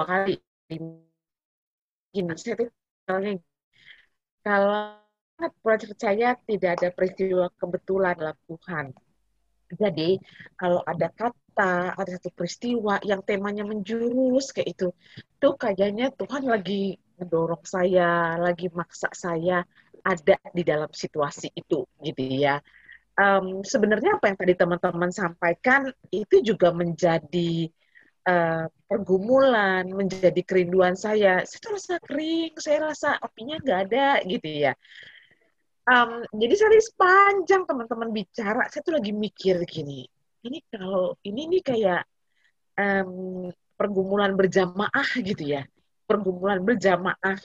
dua kali. Gini, saya tuh kalau percaya tidak ada peristiwa kebetulan dalam Tuhan. Jadi kalau ada kata, ada satu peristiwa yang temanya menjurus kayak itu, tuh kayaknya Tuhan lagi mendorong saya, lagi maksa saya ada di dalam situasi itu, gitu ya. Um, sebenarnya apa yang tadi teman-teman sampaikan itu juga menjadi uh, pergumulan, menjadi kerinduan saya. Saya tuh rasa kering, saya rasa apinya nggak ada, gitu ya um, jadi saya sepanjang teman-teman bicara, saya tuh lagi mikir gini, ini kalau ini nih kayak um, pergumulan berjamaah gitu ya, pergumulan berjamaah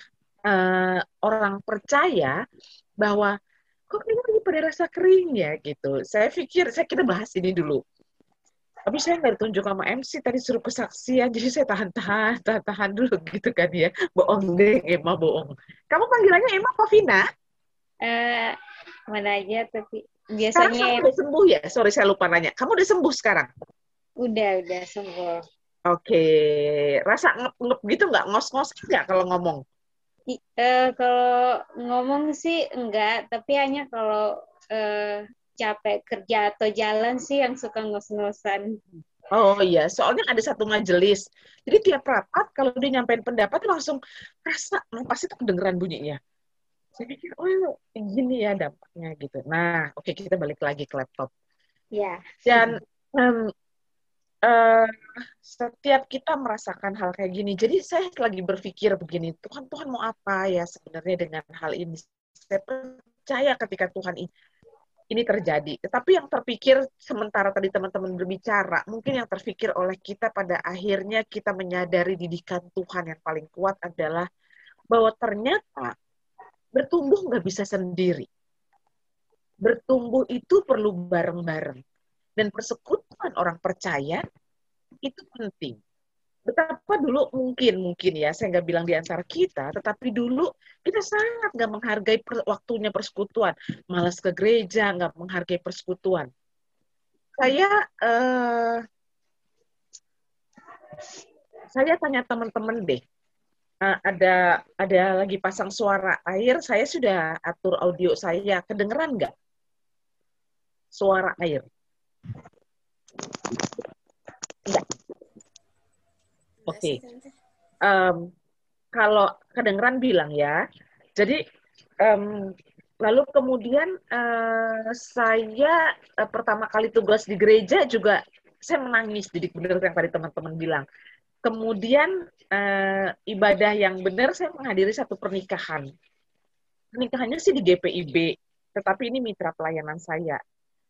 uh, orang percaya bahwa kok ini lagi pada rasa kering ya gitu. Saya pikir, saya kita bahas ini dulu. Tapi saya nggak ditunjuk sama MC, tadi suruh kesaksian, jadi saya tahan-tahan, tahan-tahan dulu gitu kan ya. Bohong deh, Emma bohong. Kamu panggilannya Emma Vina? Eh, mana aja tapi biasanya sekarang kamu udah sembuh ya sorry saya lupa nanya kamu udah sembuh sekarang udah udah sembuh oke okay. rasa ngep ngep gitu nggak ngos ngos nggak kalau ngomong uh, kalau ngomong sih enggak tapi hanya kalau uh, capek kerja atau jalan sih yang suka ngos-ngosan. Oh iya, soalnya ada satu majelis. Jadi tiap rapat kalau dia nyampein pendapat langsung rasa pasti tuh kedengeran bunyinya. Saya pikir oh gini ya dampaknya gitu. Nah oke okay, kita balik lagi ke laptop. Ya dan um, uh, setiap kita merasakan hal kayak gini jadi saya lagi berpikir begini Tuhan Tuhan mau apa ya sebenarnya dengan hal ini? Saya percaya ketika Tuhan ini terjadi. Tetapi yang terpikir sementara tadi teman-teman berbicara, mungkin yang terpikir oleh kita pada akhirnya kita menyadari didikan Tuhan yang paling kuat adalah bahwa ternyata bertumbuh nggak bisa sendiri. Bertumbuh itu perlu bareng-bareng. Dan persekutuan orang percaya itu penting. Betapa dulu mungkin, mungkin ya, saya nggak bilang di antara kita, tetapi dulu kita sangat nggak menghargai per, waktunya persekutuan. Malas ke gereja, nggak menghargai persekutuan. Saya, uh, saya tanya teman-teman deh, uh, ada ada lagi pasang suara air, saya sudah atur audio saya. Kedengeran nggak? Suara air. Oke. Okay. Um, kalau kedengeran bilang ya. Jadi um, lalu kemudian uh, saya uh, pertama kali tugas di gereja juga saya menangis jadi benar yang tadi teman-teman bilang kemudian uh, ibadah yang benar saya menghadiri satu pernikahan. Pernikahannya sih di GPIB, tetapi ini mitra pelayanan saya.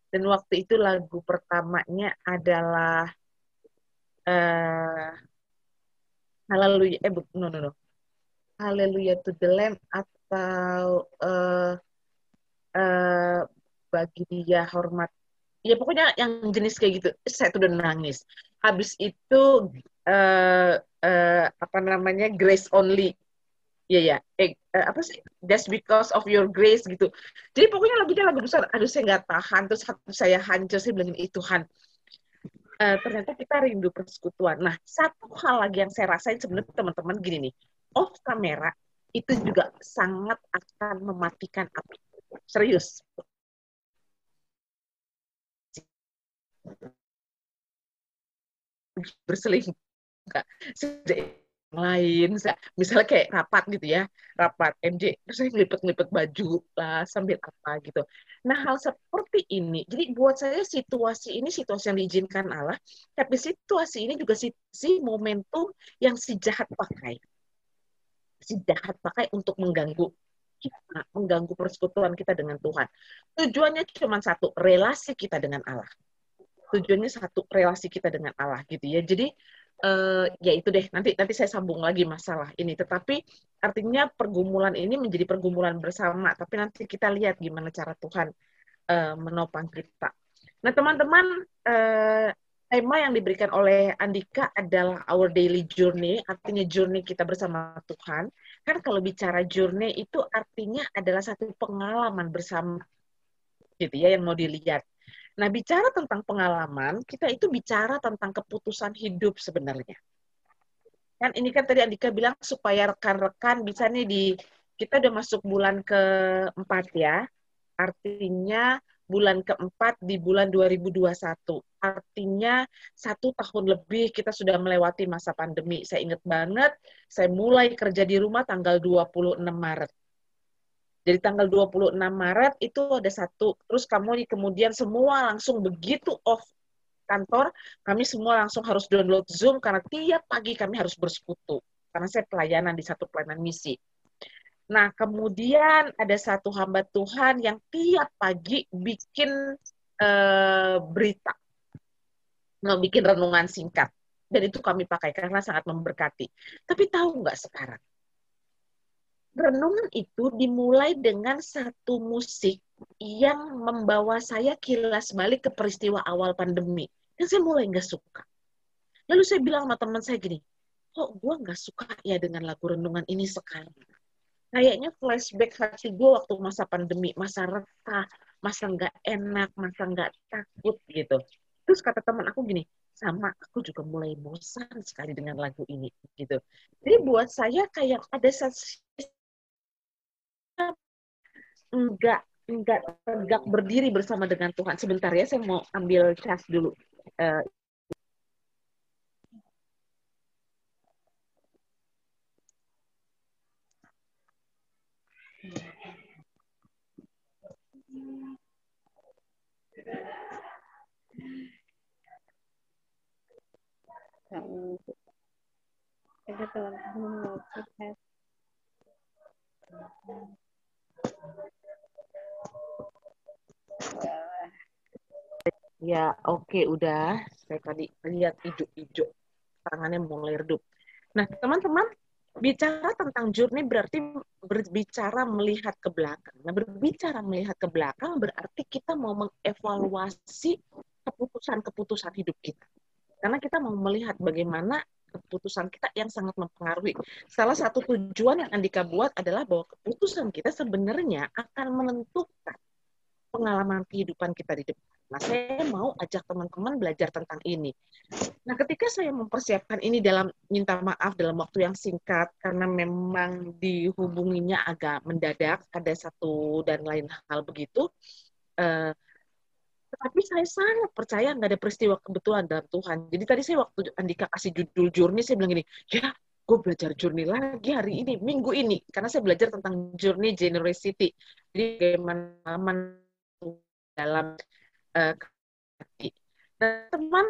Dan waktu itu lagu pertamanya adalah uh, Haleluya, eh no no no, Haleluya to the Lamb atau uh, uh, bagi dia hormat. Ya pokoknya yang jenis kayak gitu, saya tuh udah nangis. Habis itu uh, uh, apa namanya grace only. Ya ya eh, apa sih? Just because of your grace gitu. Jadi pokoknya lagunya lagu besar. Aduh saya nggak tahan. Terus saya hancur. Saya bilang itu Tuhan uh, ternyata kita rindu persekutuan. Nah satu hal lagi yang saya rasain sebenarnya teman-teman gini nih. Off kamera itu juga sangat akan mematikan api. Serius. Berselingkuh lain. Misalnya kayak rapat gitu ya rapat MJ terus saya ngelipet-ngelipet baju lah sambil apa gitu. Nah hal seperti ini jadi buat saya situasi ini situasi yang diizinkan Allah tapi situasi ini juga si, si momentum yang si jahat pakai. Si jahat pakai untuk mengganggu kita mengganggu persekutuan kita dengan Tuhan. Tujuannya cuma satu relasi kita dengan Allah. Tujuannya satu relasi kita dengan Allah gitu ya. Jadi uh, ya itu deh nanti nanti saya sambung lagi masalah ini. Tetapi artinya pergumulan ini menjadi pergumulan bersama tapi nanti kita lihat gimana cara Tuhan uh, menopang kita. Nah teman-teman uh, tema yang diberikan oleh Andika adalah our daily journey artinya journey kita bersama Tuhan. Kan kalau bicara journey itu artinya adalah satu pengalaman bersama gitu ya yang mau dilihat Nah, bicara tentang pengalaman, kita itu bicara tentang keputusan hidup sebenarnya. kan ini kan tadi Andika bilang supaya rekan-rekan bisa nih di kita udah masuk bulan keempat ya. Artinya bulan keempat di bulan 2021. Artinya satu tahun lebih kita sudah melewati masa pandemi. Saya ingat banget, saya mulai kerja di rumah tanggal 26 Maret. Jadi tanggal 26 Maret itu ada satu, terus kamu kemudian semua langsung begitu off kantor, kami semua langsung harus download Zoom karena tiap pagi kami harus bersekutu. Karena saya pelayanan di satu pelayanan misi. Nah, kemudian ada satu hamba Tuhan yang tiap pagi bikin uh, berita, nggak bikin renungan singkat. Dan itu kami pakai karena sangat memberkati. Tapi tahu nggak sekarang? Renungan itu dimulai dengan satu musik yang membawa saya kilas balik ke peristiwa awal pandemi. Dan saya mulai nggak suka. Lalu saya bilang sama teman saya gini, kok gue nggak suka ya dengan lagu renungan ini sekarang? kayaknya flashback hati gue waktu masa pandemi, masa resah, masa nggak enak, masa nggak takut gitu. Terus kata teman aku gini, sama aku juga mulai bosan sekali dengan lagu ini gitu. Jadi buat saya kayak ada enggak enggak tegak berdiri bersama dengan Tuhan. Sebentar ya, saya mau ambil cas dulu. Uh, Ya, oke, okay, udah. Saya tadi lihat hijau-hijau. Tangannya mulai redup. Nah, teman-teman, bicara tentang journey berarti berbicara melihat ke belakang. Nah, berbicara melihat ke belakang berarti kita mau mengevaluasi keputusan-keputusan hidup kita. Karena kita mau melihat bagaimana keputusan kita yang sangat mempengaruhi. Salah satu tujuan yang Andika buat adalah bahwa keputusan kita sebenarnya akan menentukan pengalaman kehidupan kita di depan. Nah, saya mau ajak teman-teman belajar tentang ini. Nah, ketika saya mempersiapkan ini dalam minta maaf dalam waktu yang singkat karena memang dihubunginya agak mendadak, ada satu dan lain hal begitu. Uh, tetapi saya sangat percaya nggak ada peristiwa kebetulan dalam Tuhan. Jadi tadi saya waktu Andika kasih judul journey, saya bilang gini, ya gue belajar journey lagi hari ini, minggu ini. Karena saya belajar tentang journey generosity. Jadi bagaimana dalam uh, teman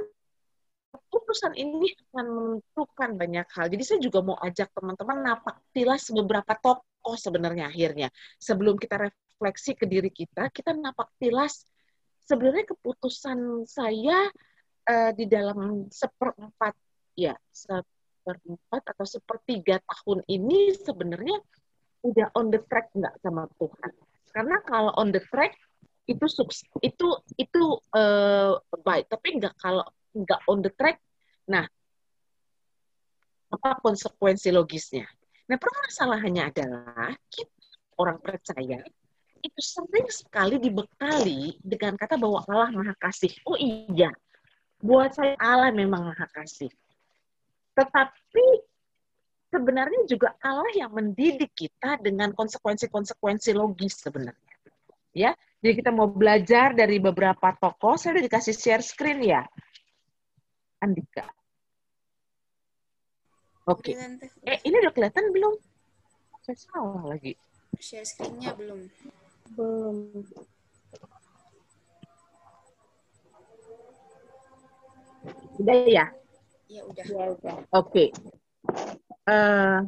keputusan ini akan menentukan banyak hal. Jadi saya juga mau ajak teman-teman napak tilas beberapa tokoh sebenarnya akhirnya. Sebelum kita refleksi ke diri kita, kita napak tilas sebenarnya keputusan saya uh, di dalam seperempat ya seperempat atau sepertiga tahun ini sebenarnya udah on the track nggak sama Tuhan. Karena kalau on the track itu itu itu uh, baik. Tapi nggak kalau nggak on the track nah apa konsekuensi logisnya? Nah permasalahannya adalah kita orang percaya itu sering sekali dibekali dengan kata bahwa Allah maha kasih. Oh iya. Buat saya Allah memang maha kasih. Tetapi sebenarnya juga Allah yang mendidik kita dengan konsekuensi-konsekuensi logis sebenarnya. Ya jadi kita mau belajar dari beberapa toko. Saya udah dikasih share screen ya, Andika. Oke. Okay. Eh, ini udah kelihatan belum? Saya salah lagi. Share screen-nya belum. Belum. Udah ya? Ya udah. Ya udah. Oke. Okay. Uh, eh,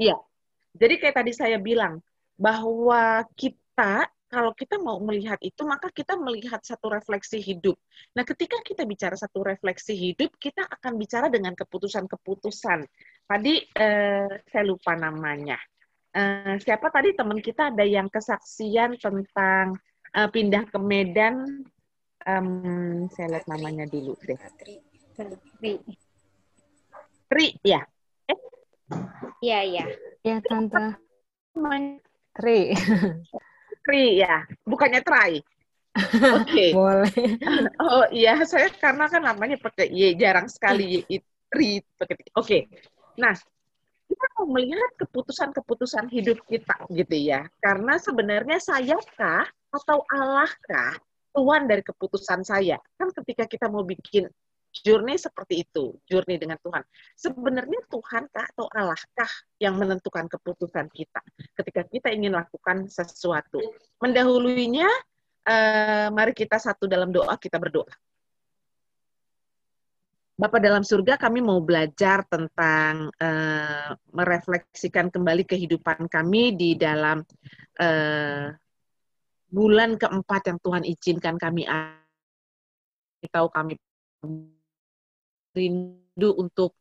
Iya, jadi kayak tadi saya bilang bahwa kita kalau kita mau melihat itu maka kita melihat satu refleksi hidup. Nah, ketika kita bicara satu refleksi hidup, kita akan bicara dengan keputusan-keputusan. Tadi eh, saya lupa namanya. Eh, siapa tadi teman kita ada yang kesaksian tentang eh, pindah ke Medan. Um, saya lihat namanya dulu deh. Tri. Tri, ya. Eh? Iya, iya. Ya, Tante. Tri. Tri ya, bukannya Try. Oke. Okay. Boleh. Oh iya, saya karena kan namanya pakai Y, jarang sekali Y, Oke. Okay. Nah, kita mau melihat keputusan-keputusan hidup kita gitu ya. Karena sebenarnya sayakah atau Allahkah Tuhan dari keputusan saya? Kan ketika kita mau bikin journey seperti itu, journey dengan Tuhan. Sebenarnya Tuhan kah atau Allah kah yang menentukan keputusan kita ketika kita ingin lakukan sesuatu. Mendahuluinya, eh, mari kita satu dalam doa, kita berdoa. Bapak dalam surga, kami mau belajar tentang eh, merefleksikan kembali kehidupan kami di dalam eh, bulan keempat yang Tuhan izinkan kami tahu kami rindu untuk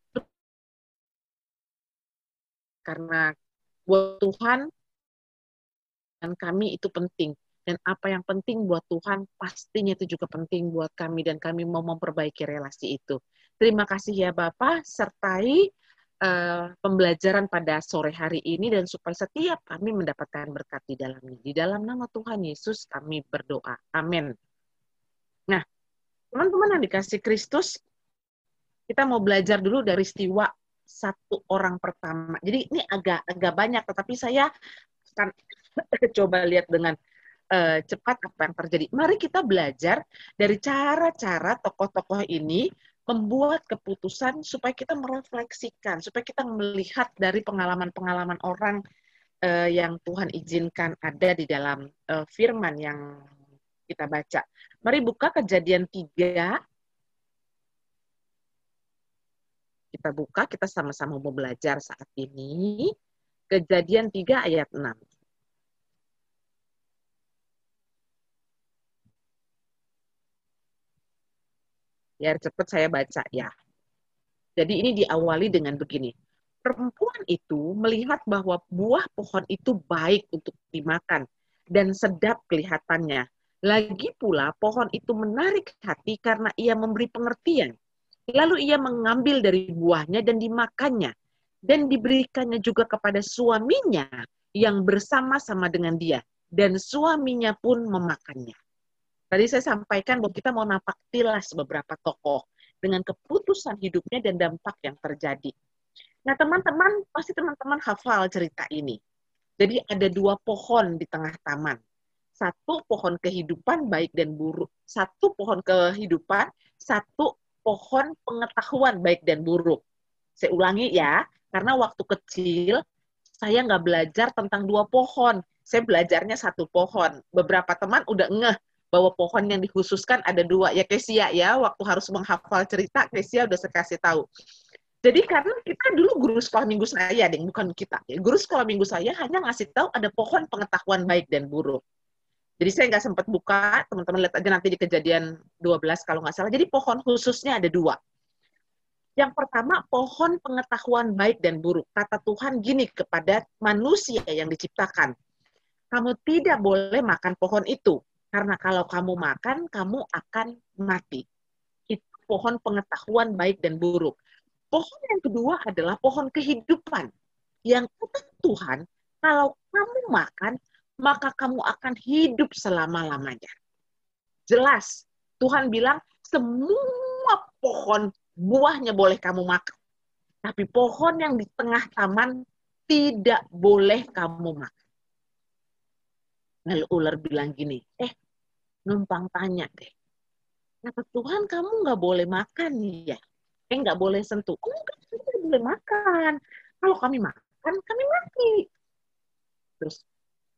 karena buat Tuhan dan kami itu penting dan apa yang penting buat Tuhan pastinya itu juga penting buat kami dan kami mau memperbaiki relasi itu. Terima kasih ya Bapak sertai uh, pembelajaran pada sore hari ini dan supaya setiap kami mendapatkan berkat di dalamnya. Di dalam nama Tuhan Yesus kami berdoa. Amin. Nah, teman-teman yang dikasih Kristus, kita mau belajar dulu dari istiwa satu orang pertama. Jadi ini agak agak banyak, tetapi saya akan coba lihat dengan uh, cepat apa yang terjadi. Mari kita belajar dari cara-cara tokoh-tokoh ini membuat keputusan supaya kita merefleksikan, supaya kita melihat dari pengalaman-pengalaman orang uh, yang Tuhan izinkan ada di dalam uh, firman yang kita baca. Mari buka kejadian 3 kita buka, kita sama-sama mau belajar saat ini. Kejadian 3 ayat 6. Biar cepat saya baca ya. Jadi ini diawali dengan begini. Perempuan itu melihat bahwa buah pohon itu baik untuk dimakan dan sedap kelihatannya. Lagi pula pohon itu menarik hati karena ia memberi pengertian Lalu ia mengambil dari buahnya dan dimakannya. Dan diberikannya juga kepada suaminya yang bersama-sama dengan dia. Dan suaminya pun memakannya. Tadi saya sampaikan bahwa kita mau napak tilas beberapa tokoh dengan keputusan hidupnya dan dampak yang terjadi. Nah, teman-teman, pasti teman-teman hafal cerita ini. Jadi ada dua pohon di tengah taman. Satu pohon kehidupan baik dan buruk. Satu pohon kehidupan, satu pohon pengetahuan baik dan buruk. Saya ulangi ya, karena waktu kecil saya nggak belajar tentang dua pohon. Saya belajarnya satu pohon. Beberapa teman udah ngeh bahwa pohon yang dikhususkan ada dua. Ya Kesia ya, waktu harus menghafal cerita, Kesia udah saya kasih tahu. Jadi karena kita dulu guru sekolah minggu saya, deh, bukan kita. Guru sekolah minggu saya hanya ngasih tahu ada pohon pengetahuan baik dan buruk. Jadi saya nggak sempat buka, teman-teman lihat aja nanti di kejadian 12 kalau nggak salah. Jadi pohon khususnya ada dua. Yang pertama, pohon pengetahuan baik dan buruk. Kata Tuhan gini kepada manusia yang diciptakan. Kamu tidak boleh makan pohon itu. Karena kalau kamu makan, kamu akan mati. Itu pohon pengetahuan baik dan buruk. Pohon yang kedua adalah pohon kehidupan. Yang kata Tuhan, kalau kamu makan, maka kamu akan hidup selama-lamanya. Jelas, Tuhan bilang semua pohon buahnya boleh kamu makan. Tapi pohon yang di tengah taman tidak boleh kamu makan. Lalu ular bilang gini, eh numpang tanya deh. Kata Tuhan kamu nggak boleh makan ya? Eh nggak boleh sentuh. Oh enggak, boleh makan. Kalau kami makan, kami mati. Terus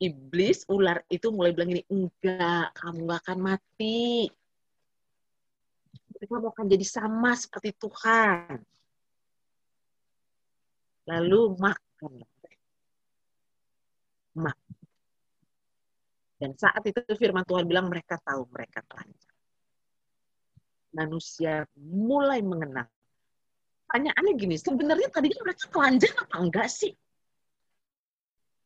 iblis, ular itu mulai bilang gini, enggak, kamu gak akan mati. Kamu akan jadi sama seperti Tuhan. Lalu makan. Mak. Dan saat itu firman Tuhan bilang mereka tahu mereka telanjang. Manusia mulai mengenal. Pertanyaannya gini, sebenarnya tadinya mereka telanjang apa enggak sih?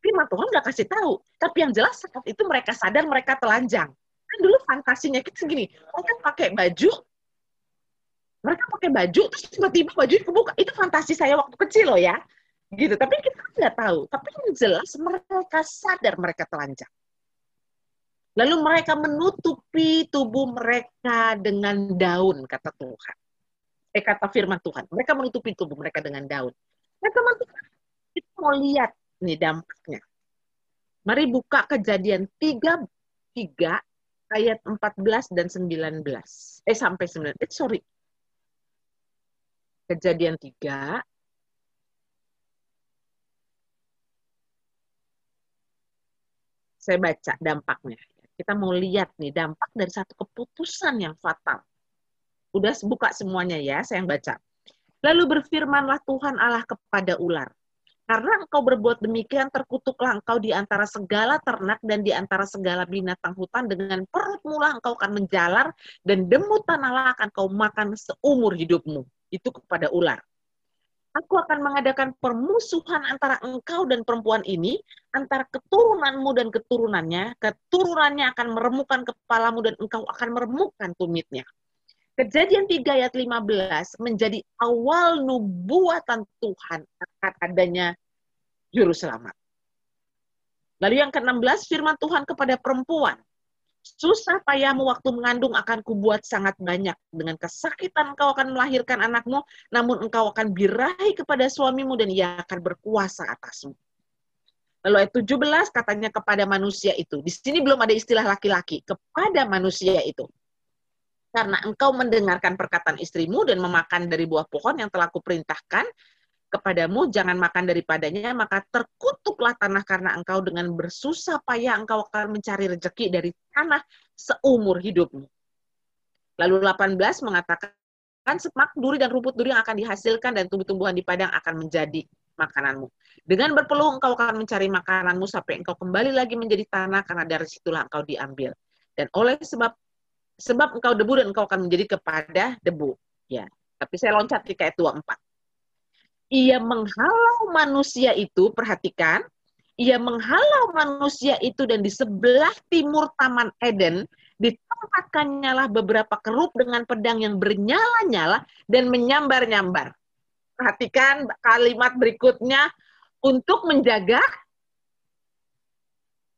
Firman Tuhan nggak kasih tahu. Tapi yang jelas saat itu mereka sadar mereka telanjang. Kan dulu fantasinya kita segini, mereka pakai baju, mereka pakai baju, terus tiba-tiba baju kebuka. Itu fantasi saya waktu kecil loh ya. Gitu. Tapi kita nggak tahu. Tapi yang jelas mereka sadar mereka telanjang. Lalu mereka menutupi tubuh mereka dengan daun, kata Tuhan. Eh, kata firman Tuhan. Mereka menutupi tubuh mereka dengan daun. Nah, teman-teman, kita mau lihat nih dampaknya. Mari buka kejadian 3, 3 ayat 14 dan 19. Eh, sampai 19. Eh, sorry. Kejadian 3 saya baca dampaknya. Kita mau lihat nih dampak dari satu keputusan yang fatal. Udah buka semuanya ya, saya yang baca. Lalu berfirmanlah Tuhan Allah kepada ular. Karena engkau berbuat demikian, terkutuklah engkau di antara segala ternak dan di antara segala binatang hutan. Dengan perut mula engkau akan menjalar, dan demut tanahlah akan kau makan seumur hidupmu. Itu kepada ular. Aku akan mengadakan permusuhan antara engkau dan perempuan ini, antara keturunanmu dan keturunannya. Keturunannya akan meremukkan kepalamu dan engkau akan meremukkan tumitnya. Kejadian 3 ayat 15 menjadi awal nubuatan Tuhan akan adanya juru selamat. Lalu yang ke-16 firman Tuhan kepada perempuan, Susah payahmu waktu mengandung akan kubuat sangat banyak. Dengan kesakitan engkau akan melahirkan anakmu, namun engkau akan birahi kepada suamimu dan ia akan berkuasa atasmu. Lalu ayat 17 katanya kepada manusia itu. Di sini belum ada istilah laki-laki. Kepada manusia itu. Karena engkau mendengarkan perkataan istrimu dan memakan dari buah pohon yang telah kuperintahkan, kepadamu, jangan makan daripadanya, maka terkutuklah tanah karena engkau dengan bersusah payah engkau akan mencari rezeki dari tanah seumur hidupmu. Lalu 18 mengatakan, semak duri dan rumput duri yang akan dihasilkan dan tumbuh-tumbuhan di padang akan menjadi makananmu. Dengan berpeluh engkau akan mencari makananmu sampai engkau kembali lagi menjadi tanah karena dari situlah engkau diambil. Dan oleh sebab sebab engkau debu dan engkau akan menjadi kepada debu. Ya, tapi saya loncat di ayat 24 ia menghalau manusia itu, perhatikan, ia menghalau manusia itu dan di sebelah timur Taman Eden ditempatkannya lah beberapa keruk dengan pedang yang bernyala-nyala dan menyambar-nyambar. Perhatikan kalimat berikutnya untuk menjaga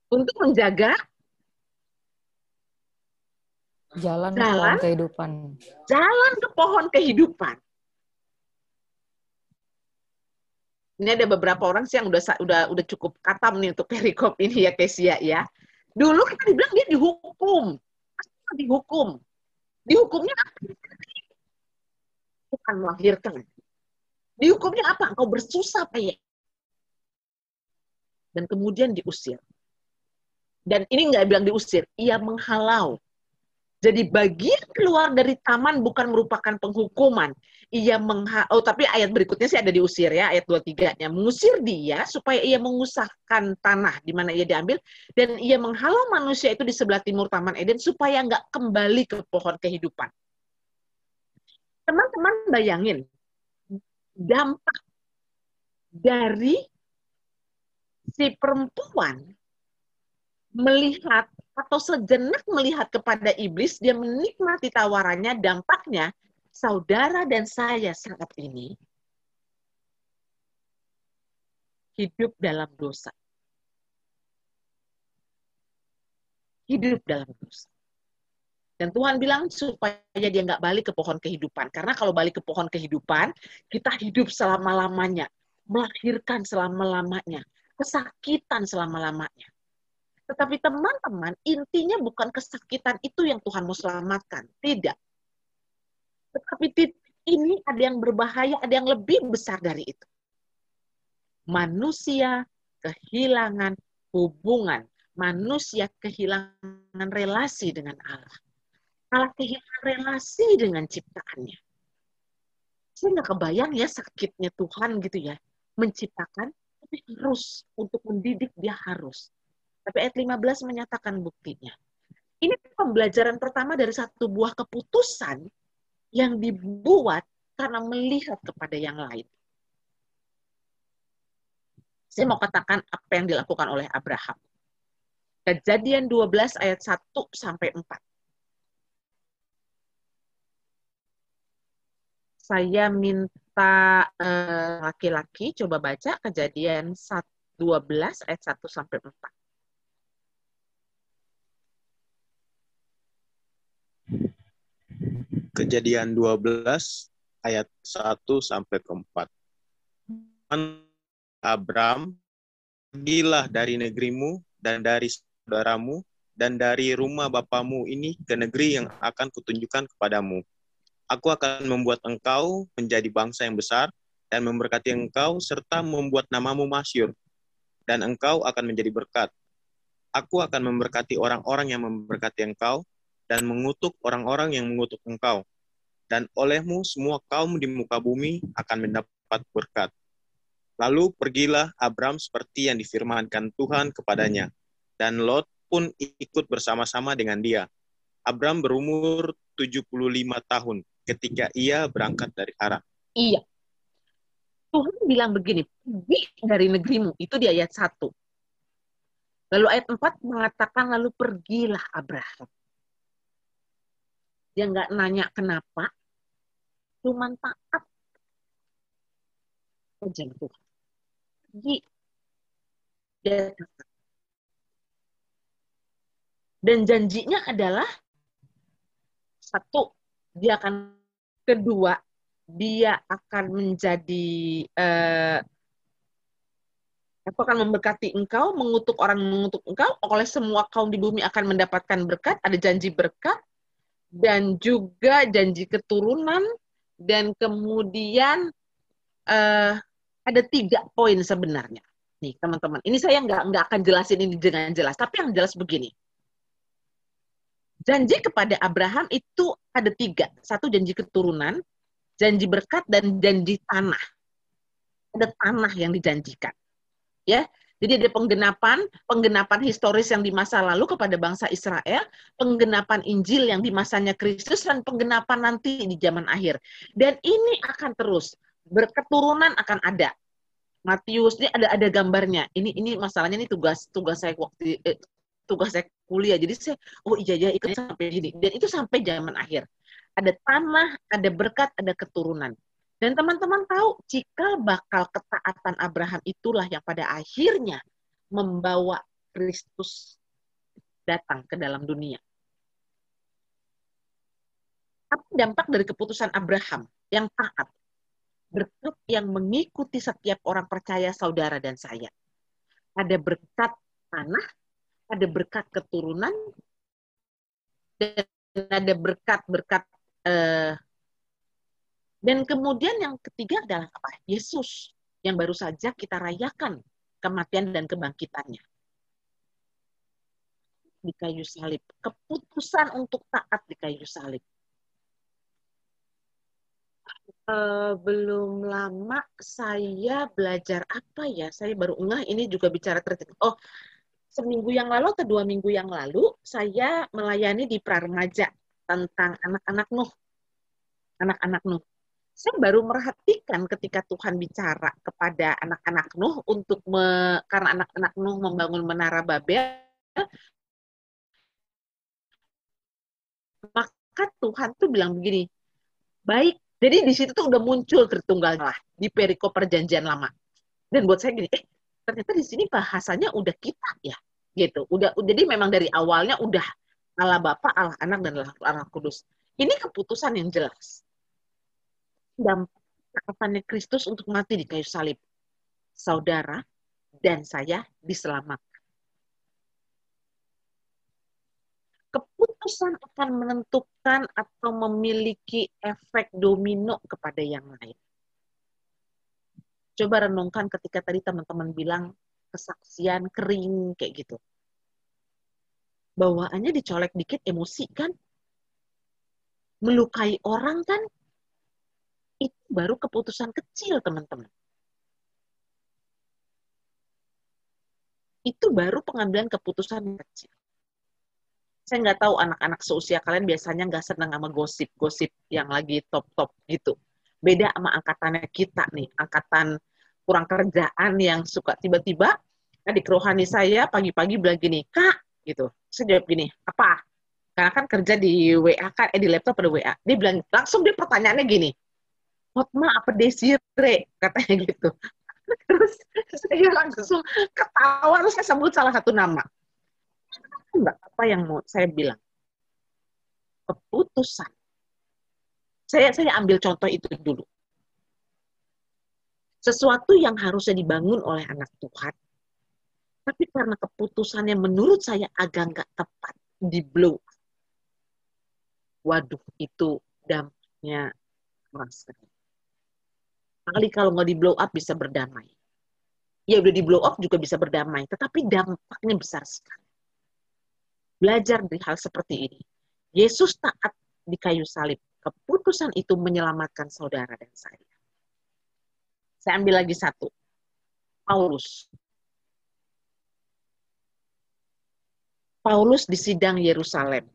untuk menjaga jalan, jalan ke pohon kehidupan. Jalan ke pohon kehidupan. ini ada beberapa orang sih yang udah udah udah cukup katam nih untuk perikop ini ya Kesia ya. Dulu kita dibilang dia dihukum. Dihukum. Dihukumnya apa? Bukan melahirkan. Dihukumnya apa? Engkau bersusah payah. Dan kemudian diusir. Dan ini nggak bilang diusir, ia menghalau. Jadi bagian keluar dari taman bukan merupakan penghukuman. Ia mengha oh tapi ayat berikutnya sih ada diusir ya, ayat 23-nya. Mengusir dia supaya ia mengusahkan tanah di mana ia diambil dan ia menghalau manusia itu di sebelah timur Taman Eden supaya nggak kembali ke pohon kehidupan. Teman-teman bayangin dampak dari si perempuan melihat atau sejenak melihat kepada iblis, dia menikmati tawarannya, dampaknya saudara dan saya saat ini hidup dalam dosa. Hidup dalam dosa. Dan Tuhan bilang supaya dia nggak balik ke pohon kehidupan. Karena kalau balik ke pohon kehidupan, kita hidup selama-lamanya. Melahirkan selama-lamanya. Kesakitan selama-lamanya. Tetapi teman-teman, intinya bukan kesakitan itu yang Tuhan mau selamatkan. Tidak. Tetapi ini ada yang berbahaya, ada yang lebih besar dari itu. Manusia kehilangan hubungan. Manusia kehilangan relasi dengan Allah. Allah kehilangan relasi dengan ciptaannya. Saya nggak kebayang ya sakitnya Tuhan gitu ya. Menciptakan, tapi harus. Untuk mendidik dia harus tapi ayat 15 menyatakan buktinya. Ini pembelajaran pertama dari satu buah keputusan yang dibuat karena melihat kepada yang lain. Saya mau katakan apa yang dilakukan oleh Abraham. Kejadian 12 ayat 1 sampai 4. Saya minta eh, laki-laki uh, coba baca kejadian 12 ayat 1 sampai 4. Kejadian 12 ayat 1 sampai ke 4. Abram, pergilah dari negerimu dan dari saudaramu dan dari rumah bapamu ini ke negeri yang akan kutunjukkan kepadamu. Aku akan membuat engkau menjadi bangsa yang besar dan memberkati engkau serta membuat namamu masyur. Dan engkau akan menjadi berkat. Aku akan memberkati orang-orang yang memberkati engkau dan mengutuk orang-orang yang mengutuk engkau. Dan olehmu semua kaum di muka bumi akan mendapat berkat. Lalu pergilah Abram seperti yang difirmankan Tuhan kepadanya. Dan Lot pun ikut bersama-sama dengan dia. Abram berumur 75 tahun ketika ia berangkat dari Haran. Iya. Tuhan bilang begini, pergi dari negerimu. Itu di ayat 1. Lalu ayat 4 mengatakan, lalu pergilah Abraham. Dia nggak nanya kenapa, cuman taat. Aja Tuhan. Dia Dan janjinya adalah satu, dia akan kedua, dia akan menjadi eh, Aku akan memberkati engkau, mengutuk orang mengutuk engkau, oleh semua kaum di bumi akan mendapatkan berkat, ada janji berkat, dan juga janji keturunan, dan kemudian uh, ada tiga poin sebenarnya. Nih teman-teman, ini saya nggak nggak akan jelasin ini dengan jelas, tapi yang jelas begini. Janji kepada Abraham itu ada tiga, satu janji keturunan, janji berkat, dan janji tanah. Ada tanah yang dijanjikan ya. Jadi ada penggenapan, penggenapan historis yang di masa lalu kepada bangsa Israel, penggenapan Injil yang di masanya Kristus, dan penggenapan nanti di zaman akhir. Dan ini akan terus, berketurunan akan ada. Matius ini ada ada gambarnya. Ini ini masalahnya ini tugas tugas saya waktu eh, tugas saya kuliah. Jadi saya oh iya iya ikut sampai gini. Dan itu sampai zaman akhir. Ada tanah, ada berkat, ada keturunan. Dan teman-teman tahu, jika bakal ketaatan Abraham itulah yang pada akhirnya membawa Kristus datang ke dalam dunia. Apa dampak dari keputusan Abraham yang taat? Berkat yang mengikuti setiap orang percaya saudara dan saya. Ada berkat tanah, ada berkat keturunan, dan ada berkat-berkat eh, dan kemudian yang ketiga adalah apa? Yesus yang baru saja kita rayakan kematian dan kebangkitannya. Di kayu salib. Keputusan untuk taat di kayu salib. Uh, belum lama saya belajar apa ya? Saya baru enggak ini juga bicara tertentu. Oh, seminggu yang lalu atau dua minggu yang lalu saya melayani di praremaja tentang anak-anak Nuh. Anak-anak Nuh saya baru merhatikan ketika Tuhan bicara kepada anak-anak Nuh untuk me, karena anak-anak Nuh membangun menara Babel, maka Tuhan tuh bilang begini, baik. Jadi di situ tuh udah muncul Tritunggal lah di perikop perjanjian lama. Dan buat saya gini, eh ternyata di sini bahasanya udah kita ya, gitu. Udah, jadi memang dari awalnya udah Allah Bapa, Allah Anak dan Allah Kudus. Ini keputusan yang jelas dampak Kristus untuk mati di kayu salib. Saudara dan saya diselamatkan. Keputusan akan menentukan atau memiliki efek domino kepada yang lain. Coba renungkan ketika tadi teman-teman bilang kesaksian kering kayak gitu. Bawaannya dicolek dikit emosi kan? Melukai orang kan? Itu baru keputusan kecil, teman-teman. Itu baru pengambilan keputusan kecil. Saya nggak tahu anak-anak seusia kalian biasanya nggak senang sama gosip-gosip yang lagi top-top gitu. Beda sama angkatannya kita nih, angkatan kurang kerjaan yang suka tiba-tiba adik rohani saya pagi-pagi bilang gini, Kak, gitu. Saya jawab gini, apa? Karena kan kerja di WA kan, eh di laptop ada WA. Dia bilang, langsung dia pertanyaannya gini, Hotma apa Desire? Katanya gitu. Terus saya langsung ketawa terus saya sebut salah satu nama. Enggak apa yang mau saya bilang? Keputusan. Saya saya ambil contoh itu dulu. Sesuatu yang harusnya dibangun oleh anak Tuhan, tapi karena keputusannya menurut saya agak nggak tepat, di blow. Waduh, itu dampaknya keras Kali kalau nggak di blow up bisa berdamai. Ya udah di blow up juga bisa berdamai, tetapi dampaknya besar sekali. Belajar dari hal seperti ini. Yesus taat di kayu salib. Keputusan itu menyelamatkan saudara dan saya. Saya ambil lagi satu. Paulus. Paulus di sidang Yerusalem.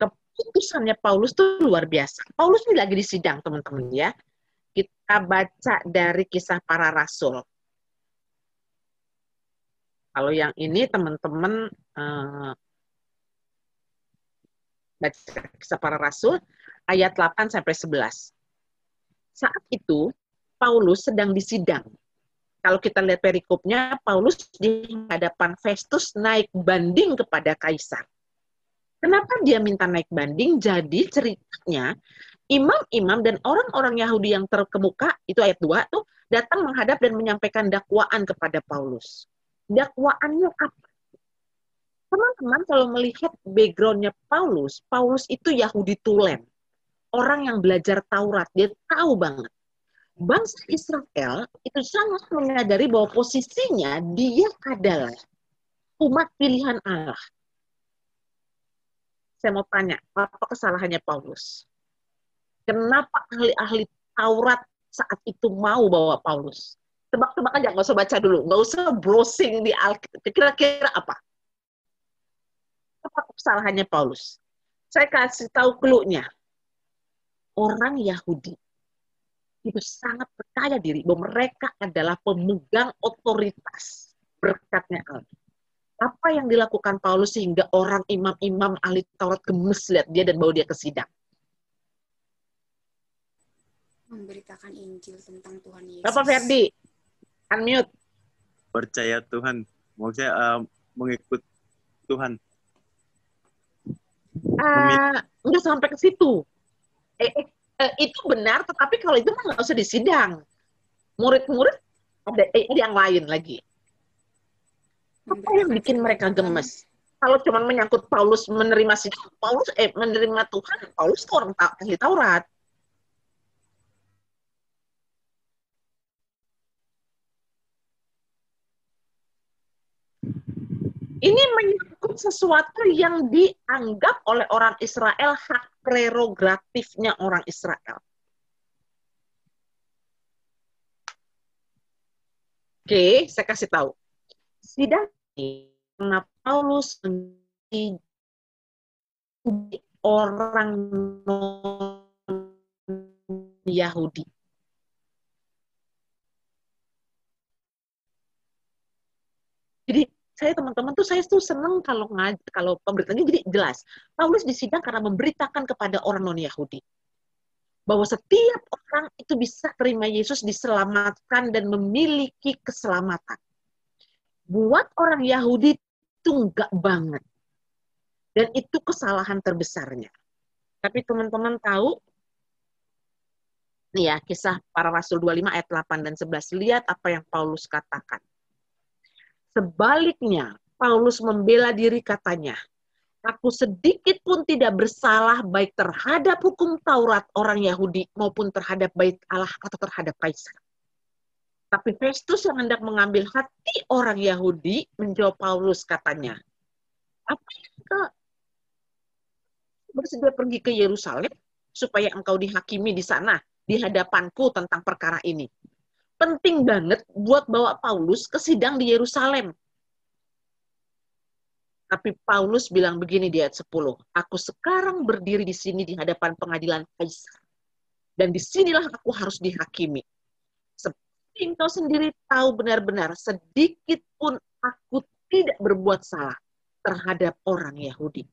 Keputusannya Paulus itu luar biasa. Paulus ini lagi di sidang, teman-teman ya. Kita baca dari kisah para rasul. Kalau yang ini teman-teman eh, baca kisah para rasul ayat 8 sampai 11. Saat itu Paulus sedang disidang kalau kita lihat perikopnya, Paulus di hadapan Festus naik banding kepada Kaisar. Kenapa dia minta naik banding? Jadi ceritanya, imam-imam dan orang-orang Yahudi yang terkemuka, itu ayat 2 tuh, datang menghadap dan menyampaikan dakwaan kepada Paulus. Dakwaannya apa? Teman-teman kalau melihat backgroundnya Paulus, Paulus itu Yahudi tulen. Orang yang belajar Taurat, dia tahu banget bangsa Israel itu sangat menyadari bahwa posisinya dia adalah umat pilihan Allah. Saya mau tanya, apa kesalahannya Paulus? Kenapa ahli-ahli Taurat saat itu mau bawa Paulus? Tebak-tebak aja, nggak usah baca dulu, nggak usah browsing di Alkitab. Kira-kira apa? Apa kesalahannya Paulus? Saya kasih tahu clue-nya. Orang Yahudi itu sangat percaya diri bahwa mereka adalah pemegang otoritas berkatnya Allah. Apa yang dilakukan Paulus sehingga orang imam-imam ahli Taurat gemes lihat dia dan bawa dia ke sidang? Memberitakan Injil tentang Tuhan Yesus. Bapak Ferdi, unmute. Percaya Tuhan. Maksudnya uh, mengikut Tuhan. Uh, enggak sampai ke situ. Eh, eh, eh, itu benar, tetapi kalau itu mah nggak usah disidang. Murid-murid ada, eh, ada yang lain lagi. Apa yang bikin mereka gemes? Kalau cuma menyangkut Paulus menerima sidang, Paulus eh menerima Tuhan, Paulus itu orang ahli Taurat. Ini menyangkut sesuatu yang dianggap oleh orang Israel hak prerogatifnya orang Israel. Oke, saya kasih tahu. Sidang karena Paulus orang Yahudi. Jadi saya teman-teman tuh saya tuh seneng kalau kalau pemberitanya jadi jelas. Paulus disidang karena memberitakan kepada orang non Yahudi bahwa setiap orang itu bisa terima Yesus diselamatkan dan memiliki keselamatan. Buat orang Yahudi itu enggak banget. Dan itu kesalahan terbesarnya. Tapi teman-teman tahu nih ya kisah para rasul 25 ayat 8 dan 11 lihat apa yang Paulus katakan Sebaliknya, Paulus membela diri katanya, Aku sedikit pun tidak bersalah baik terhadap hukum Taurat orang Yahudi maupun terhadap bait Allah atau terhadap Kaisar. Tapi Festus yang hendak mengambil hati orang Yahudi menjawab Paulus katanya, apa yang kau bersedia pergi ke Yerusalem supaya engkau dihakimi di sana di hadapanku tentang perkara ini? Penting banget buat bawa Paulus ke sidang di Yerusalem. Tapi Paulus bilang begini di ayat 10, Aku sekarang berdiri di sini di hadapan pengadilan Kaisar. Dan di sinilah aku harus dihakimi. Seperti engkau sendiri tahu benar-benar, sedikit pun aku tidak berbuat salah terhadap orang Yahudi.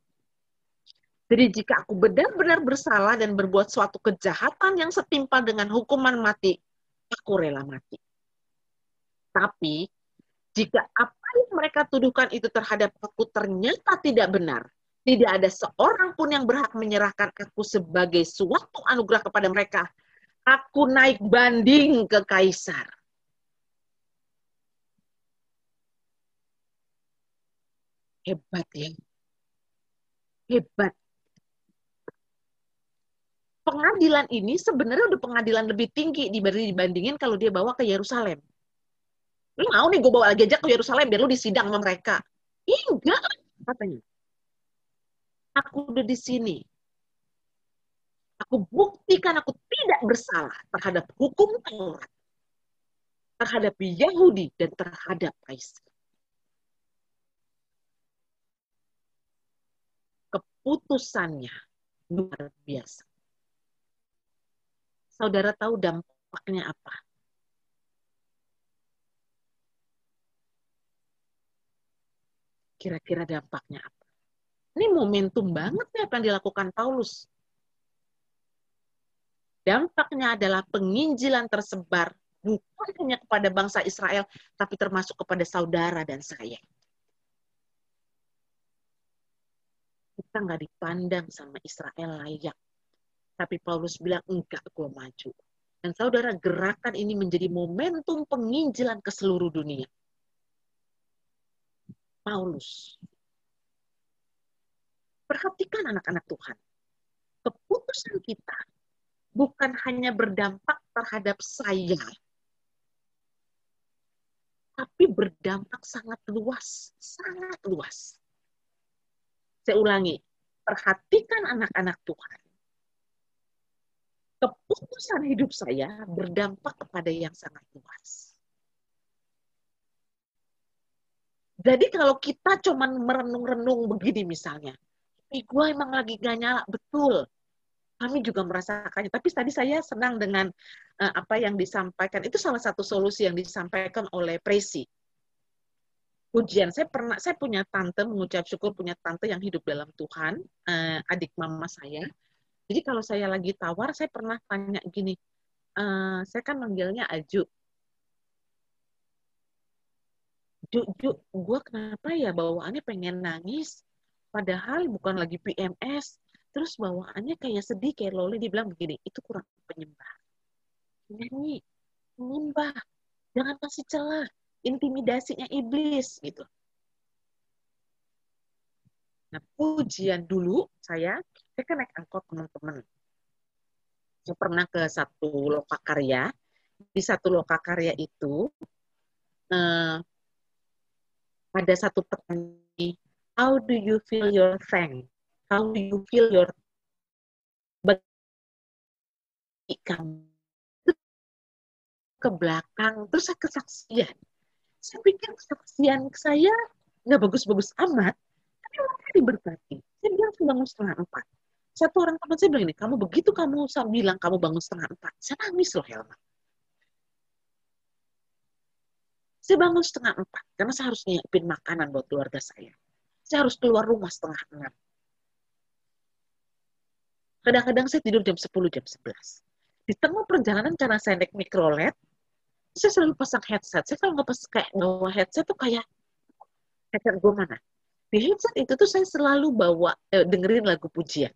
Jadi jika aku benar-benar bersalah dan berbuat suatu kejahatan yang setimpal dengan hukuman mati, aku rela mati. Tapi jika apa yang mereka tuduhkan itu terhadap aku ternyata tidak benar, Tidak ada seorang pun yang berhak menyerahkan aku sebagai suatu anugerah kepada mereka. Aku naik banding ke kaisar. Hebat ya. Hebat. Pengadilan ini sebenarnya udah pengadilan lebih tinggi dibandingin kalau dia bawa ke Yerusalem. Lu mau nih gue bawa lagi aja ke Yerusalem biar lu disidang sama mereka. Enggak, katanya. Aku udah di sini. Aku buktikan aku tidak bersalah terhadap hukum Taurat, terhadap Yahudi, dan terhadap Kaisar. Keputusannya luar biasa. Saudara tahu dampaknya apa? Kira-kira dampaknya apa? Ini momentum banget ya apa yang dilakukan Paulus. Dampaknya adalah penginjilan tersebar bukan hanya kepada bangsa Israel, tapi termasuk kepada saudara dan saya. Kita nggak dipandang sama Israel layak. Tapi Paulus bilang, enggak, gue maju. Dan saudara, gerakan ini menjadi momentum penginjilan ke seluruh dunia. Paulus Perhatikan anak-anak Tuhan. Keputusan kita bukan hanya berdampak terhadap saya, tapi berdampak sangat luas, sangat luas. Saya ulangi, perhatikan anak-anak Tuhan. Keputusan hidup saya berdampak kepada yang sangat luas. Jadi kalau kita cuma merenung-renung begini misalnya, eh gue emang lagi gak nyala. Betul. Kami juga merasakannya. Tapi tadi saya senang dengan uh, apa yang disampaikan. Itu salah satu solusi yang disampaikan oleh Presi ujian saya pernah saya punya tante mengucap syukur punya tante yang hidup dalam Tuhan uh, adik mama saya jadi kalau saya lagi tawar saya pernah tanya gini uh, saya kan manggilnya Aju Ju, Ju, gue kenapa ya bawaannya pengen nangis? Padahal bukan lagi PMS. Terus bawaannya kayak sedih, kayak Loli dibilang begini, itu kurang penyembah. Nyanyi, menyembah. Jangan kasih celah. Intimidasinya iblis gitu. Nah, pujian dulu saya, saya kan naik angkot teman-teman. Saya pernah ke satu lokakarya. Di satu lokakarya itu, eh, ada satu petani how do you feel your thank? How do you feel your kamu ke belakang terus saya kesaksian saya pikir kesaksian saya nggak bagus-bagus amat mereka diberkati saya bilang saya bangun setengah empat satu orang teman saya bilang ini kamu begitu kamu saya bilang kamu bangun setengah empat saya nangis loh Helma saya bangun setengah empat karena saya harus nyiapin makanan buat keluarga saya saya harus keluar rumah setengah enam. Kadang-kadang saya tidur jam 10, jam 11. Di tengah perjalanan karena saya naik mikrolet, saya selalu pasang headset. Saya kalau nggak pas kayak bawa headset tuh kayak headset gue mana? Di headset itu tuh saya selalu bawa eh, dengerin lagu pujian.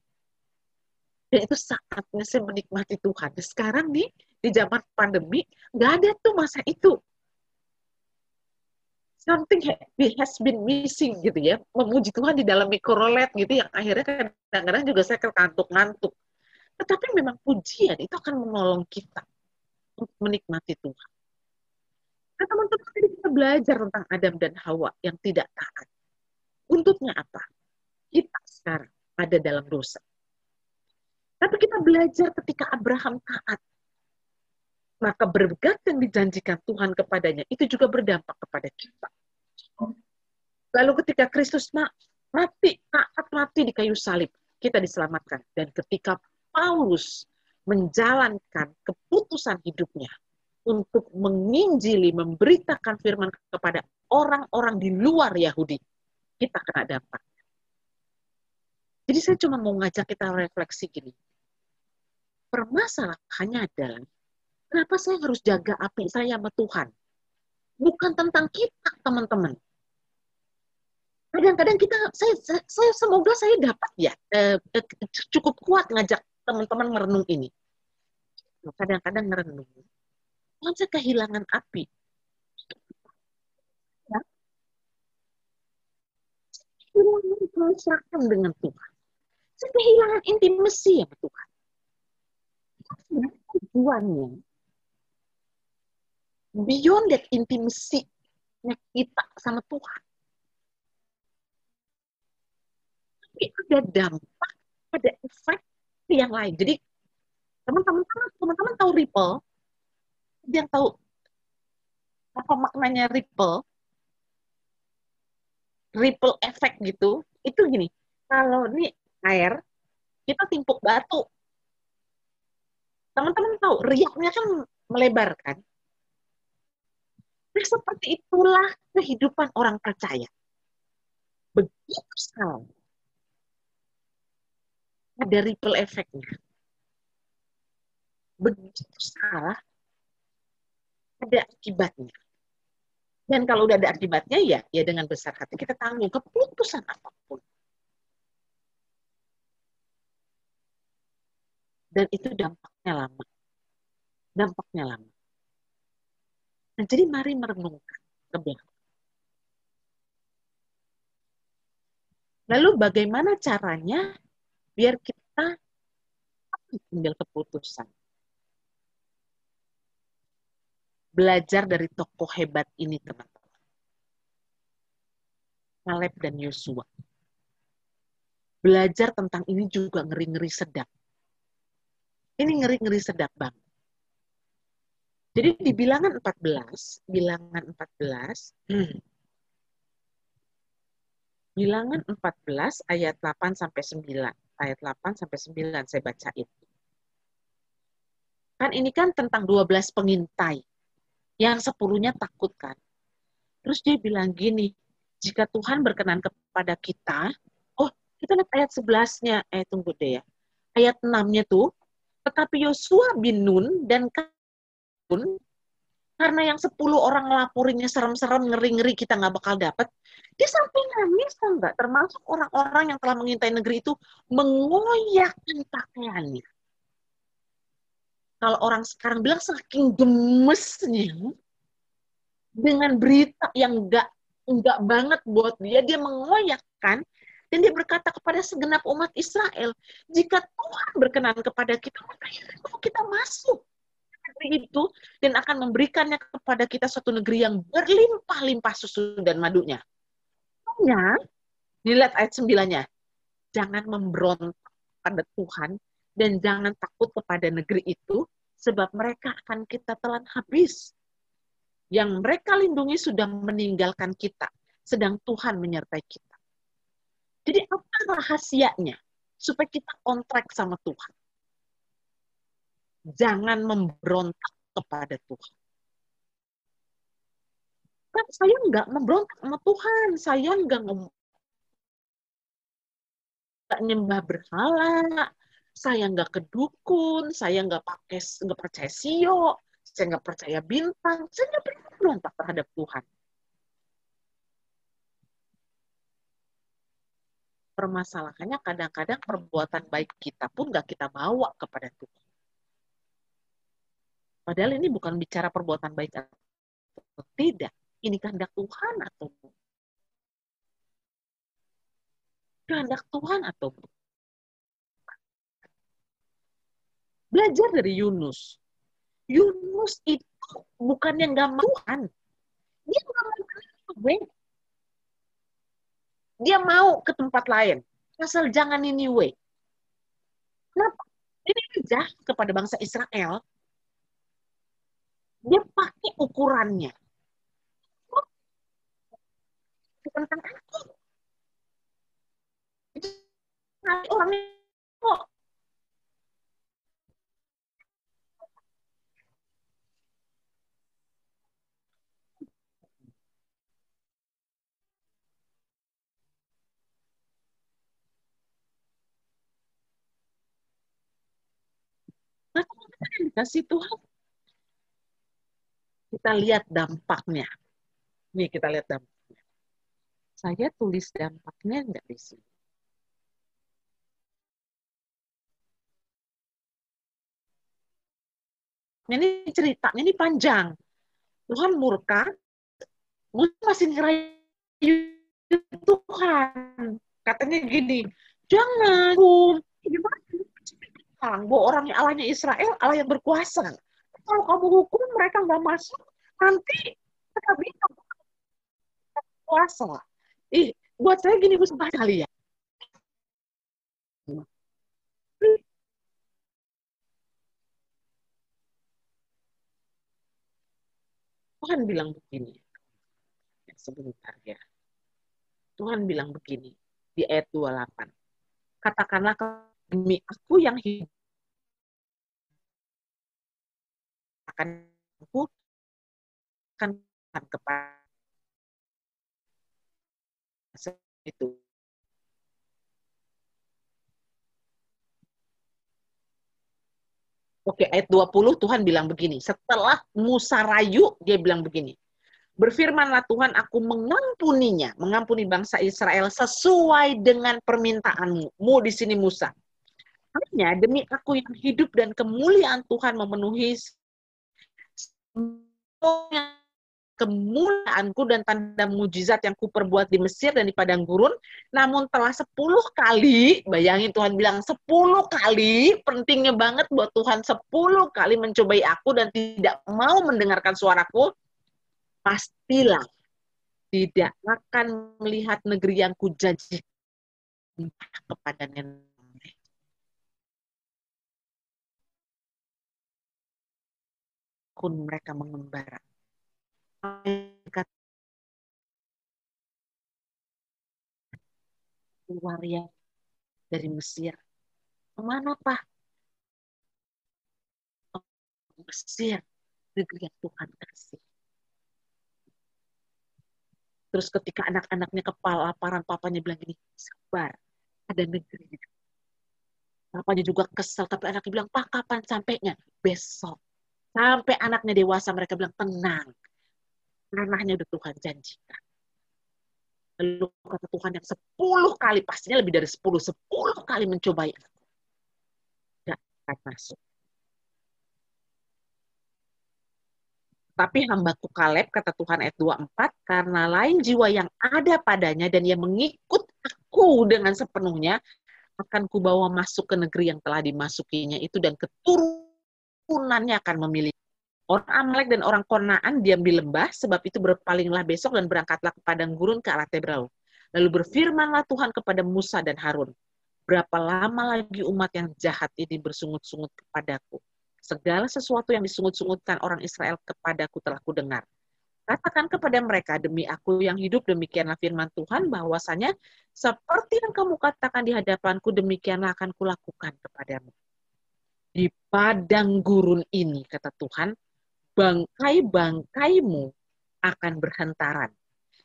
Dan itu saatnya saya menikmati Tuhan. Sekarang nih di zaman pandemi nggak ada tuh masa itu. Something has been missing gitu ya. Memuji Tuhan di dalam mikrolet gitu yang akhirnya kadang-kadang juga saya kantuk-ngantuk tetapi memang pujian itu akan menolong kita untuk menikmati Tuhan. Nah teman-teman tadi kita belajar tentang Adam dan Hawa yang tidak taat untuknya apa kita sekarang ada dalam dosa tapi kita belajar ketika Abraham taat maka berkat yang dijanjikan Tuhan kepadanya itu juga berdampak kepada kita. Lalu ketika Kristus mati, taat mati di kayu salib, kita diselamatkan. Dan ketika Paulus menjalankan keputusan hidupnya untuk menginjili, memberitakan firman kepada orang-orang di luar Yahudi, kita kena dampak. Jadi saya cuma mau ngajak kita refleksi gini. Permasalahannya adalah Kenapa saya harus jaga api saya sama Tuhan? Bukan tentang kita, teman-teman. kadang-kadang kita saya, saya semoga saya dapat ya eh, eh, cukup kuat ngajak teman-teman merenung ini kadang-kadang merenung saya kehilangan api kehilangan dengan Tuhan. Saya kehilangan intimasi ya Tuhan. Tujuannya. Beyond that intimacy kita sama Tuhan. Tapi ada dampak, ada efek yang lain. Jadi teman-teman teman-teman tahu ripple, yang tahu apa maknanya ripple, ripple effect gitu, itu gini, kalau ini air, kita timpuk batu. Teman-teman tahu, riaknya kan melebar kan? Nah, seperti itulah kehidupan orang percaya. Begitu sekali ada ripple efeknya. Begitu salah, ada akibatnya. Dan kalau udah ada akibatnya, ya ya dengan besar hati kita tanggung keputusan apa pun. Dan itu dampaknya lama. Dampaknya lama. Nah, jadi mari merenungkan ke belakang. Lalu bagaimana caranya biar kita ambil keputusan. Belajar dari tokoh hebat ini, teman-teman. Caleb dan Yosua. Belajar tentang ini juga ngeri-ngeri sedap. Ini ngeri-ngeri sedap bang. Jadi di bilangan 14, bilangan 14, hmm, bilangan 14 ayat 8 sampai 9 ayat 8 sampai 9 saya bacain. Kan ini kan tentang 12 pengintai. Yang sepuluhnya takut kan. Terus dia bilang gini, jika Tuhan berkenan kepada kita, oh kita lihat ayat 11-nya, eh tunggu deh ya. Ayat 6-nya tuh, tetapi Yosua bin Nun dan Kalun karena yang 10 orang laporinnya serem-serem, ngeri-ngeri kita nggak bakal dapat, dia sampai nangis enggak, termasuk orang-orang yang telah mengintai negeri itu mengoyakkan pakaiannya. Kalau orang sekarang bilang saking gemesnya dengan berita yang enggak enggak banget buat dia, dia mengoyakkan dan dia berkata kepada segenap umat Israel, jika Tuhan berkenan kepada kita, maka kita masuk negeri itu dan akan memberikannya kepada kita suatu negeri yang berlimpah-limpah susu dan madunya. Makanya, dilihat ayat sembilannya. Jangan memberontak pada Tuhan dan jangan takut kepada negeri itu sebab mereka akan kita telan habis. Yang mereka lindungi sudah meninggalkan kita, sedang Tuhan menyertai kita. Jadi apa rahasianya supaya kita on track sama Tuhan? Jangan memberontak kepada Tuhan. Kan saya nggak memberontak sama Tuhan, saya nggak nggak nyembah berhala, saya nggak kedukun, saya nggak pakai nggak percaya sio, saya nggak percaya bintang, saya nggak pernah berontak terhadap Tuhan. Permasalahannya kadang-kadang perbuatan baik kita pun nggak kita bawa kepada Tuhan. Padahal ini bukan bicara perbuatan baik atau tidak. Ini kehendak Tuhan atau bukan. Kehendak Tuhan atau bukan. Belajar dari Yunus. Yunus itu bukan yang gak mau Tuhan. Dia nggak mau Dia mau ke tempat lain. Asal jangan ini way. Kenapa? Ini aja kepada bangsa Israel dia pakai ukurannya. Tentang aku. Itu orangnya kok Nah, dikasih Tuhan kita lihat dampaknya. Nih kita lihat dampaknya. Saya tulis dampaknya enggak di sini. Ini ceritanya ini panjang. Tuhan murka, Musa masih ngerayu Tuhan. Katanya gini, jangan, gimana? Bahwa orangnya Allahnya Israel, Allah yang berkuasa. Kalau kamu hukum mereka nggak masuk, nanti mereka bingung. Kuasa. Ih, buat saya gini, Gus, kali ya. Tuhan bilang begini. Sebentar ya. Tuhan bilang begini di ayat 28. Katakanlah demi aku yang hidup akan aku akan kepada itu Oke, ayat 20 Tuhan bilang begini. Setelah Musa rayu, dia bilang begini. Berfirmanlah Tuhan, aku mengampuninya, mengampuni bangsa Israel sesuai dengan permintaanmu. Mu di sini Musa. Hanya demi aku yang hidup dan kemuliaan Tuhan memenuhi kemuliaanku dan tanda mujizat yang kuperbuat di Mesir dan di padang gurun. Namun telah sepuluh kali, bayangin Tuhan bilang sepuluh kali, pentingnya banget buat Tuhan sepuluh kali mencobai aku dan tidak mau mendengarkan suaraku, pastilah tidak akan melihat negeri yang kujanjikan kepada nenek pun mereka mengembara ya dari Mesir. Ke mana Pak? Mesir, negeri yang Tuhan kasih. Terus ketika anak-anaknya kepala laparan, papanya bilang gini, sabar, ada negeri. Papanya juga kesel, tapi anaknya bilang, Pak kapan sampainya? Besok. Sampai anaknya dewasa mereka bilang, tenang. Tanahnya udah Tuhan janjikan. Lalu kata Tuhan yang sepuluh kali, pastinya lebih dari sepuluh, sepuluh kali mencobai aku. Tidak akan masuk. Tapi hambaku Kaleb, kata Tuhan ayat 24, karena lain jiwa yang ada padanya dan ia mengikut aku dengan sepenuhnya, akan kubawa masuk ke negeri yang telah dimasukinya itu dan keturunannya akan memilih Orang Amalek dan orang Konaan diam di lembah, sebab itu berpalinglah besok dan berangkatlah ke padang gurun ke arah Tebrau. Lalu berfirmanlah Tuhan kepada Musa dan Harun, berapa lama lagi umat yang jahat ini bersungut-sungut kepadaku? Segala sesuatu yang disungut-sungutkan orang Israel kepadaku telah kudengar. Katakan kepada mereka, demi aku yang hidup, demikianlah firman Tuhan, bahwasanya seperti yang kamu katakan di hadapanku, demikianlah akan kulakukan kepadamu. Di padang gurun ini, kata Tuhan, bangkai-bangkaimu akan berhantaran.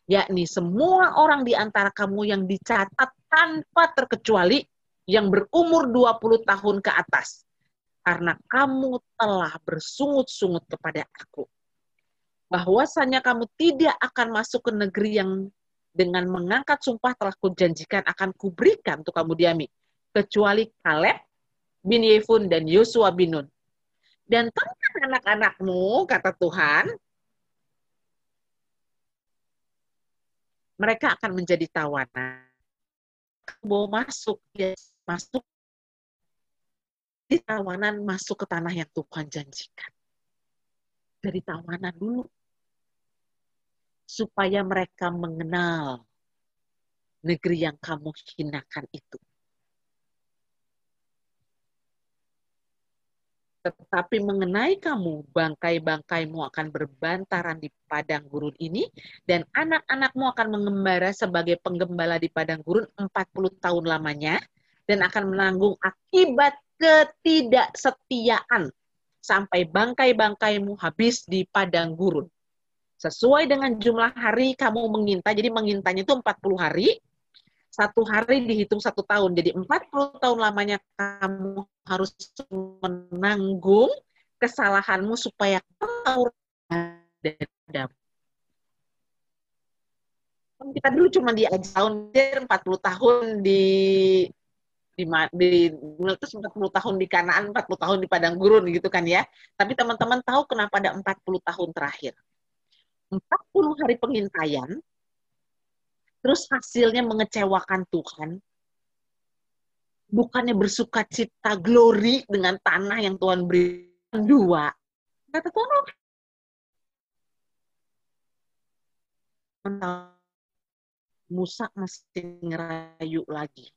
Yakni semua orang di antara kamu yang dicatat tanpa terkecuali yang berumur 20 tahun ke atas. Karena kamu telah bersungut-sungut kepada aku. Bahwasanya kamu tidak akan masuk ke negeri yang dengan mengangkat sumpah telah kujanjikan akan kuberikan untuk kamu diami. Kecuali Kaleb bin Yefun dan Yosua bin Nun dan tentang anak-anakmu, kata Tuhan, mereka akan menjadi tawanan. Bawa masuk, ya, masuk di tawanan masuk ke tanah yang Tuhan janjikan. Dari tawanan dulu. Supaya mereka mengenal negeri yang kamu hinakan itu. Tetapi mengenai kamu, bangkai-bangkaimu akan berbantaran di padang gurun ini, dan anak-anakmu akan mengembara sebagai penggembala di padang gurun 40 tahun lamanya, dan akan menanggung akibat ketidaksetiaan sampai bangkai-bangkaimu habis di padang gurun. Sesuai dengan jumlah hari kamu mengintai, jadi mengintanya itu 40 hari, satu hari dihitung satu tahun. Jadi 40 tahun lamanya kamu harus menanggung kesalahanmu supaya kamu kita dulu cuma di tahun 40 tahun di di, di terus 40 tahun di Kanaan, 40 tahun di padang gurun gitu kan ya. Tapi teman-teman tahu kenapa ada 40 tahun terakhir? 40 hari pengintaian, terus hasilnya mengecewakan Tuhan, bukannya bersuka cita glory dengan tanah yang Tuhan beri dua. Kata Tuhan, oh, Musa masih ngerayu lagi.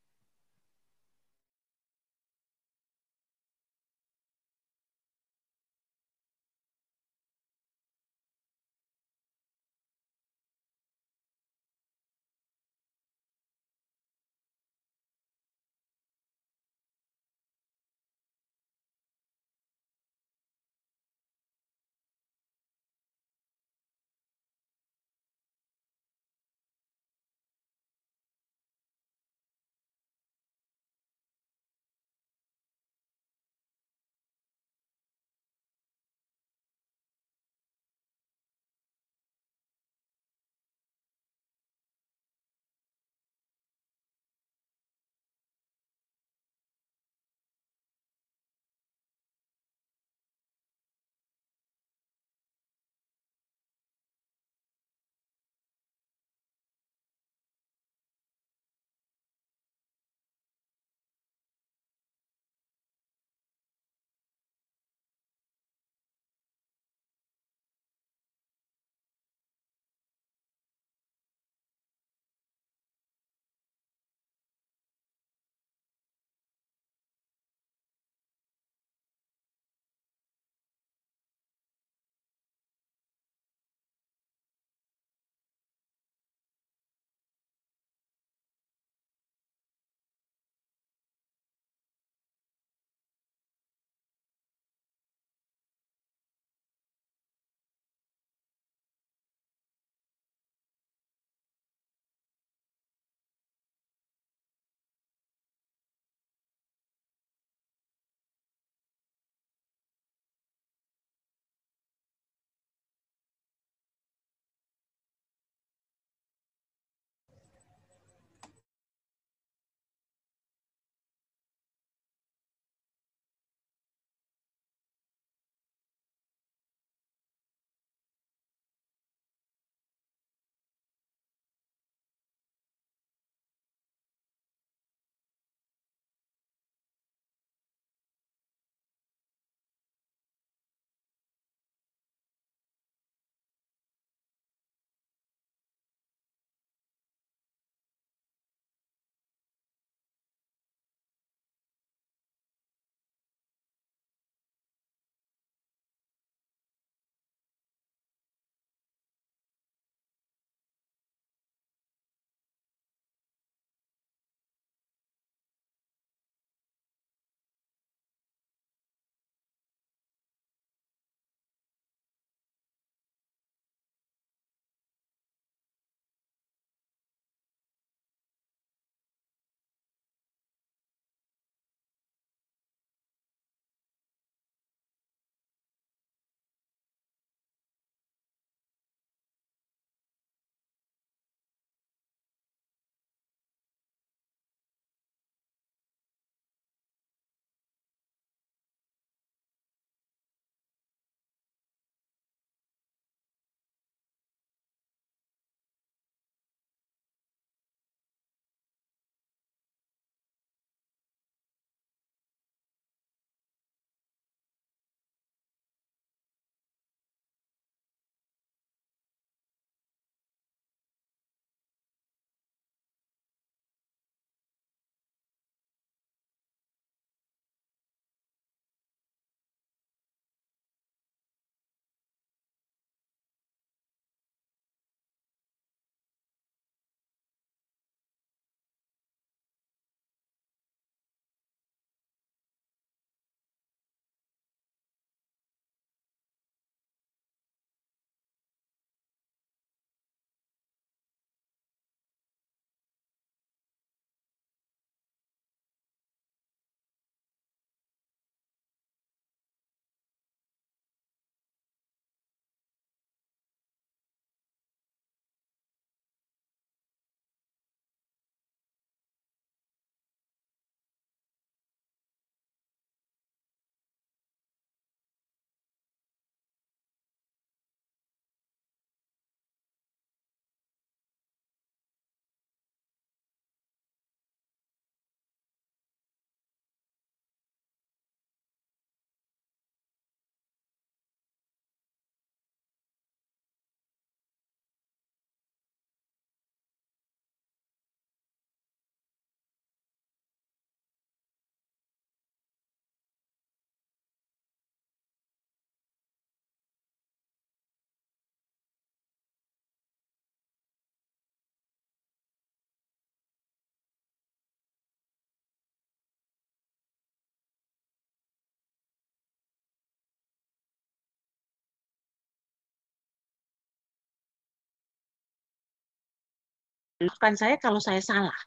Bukan saya kalau saya salah.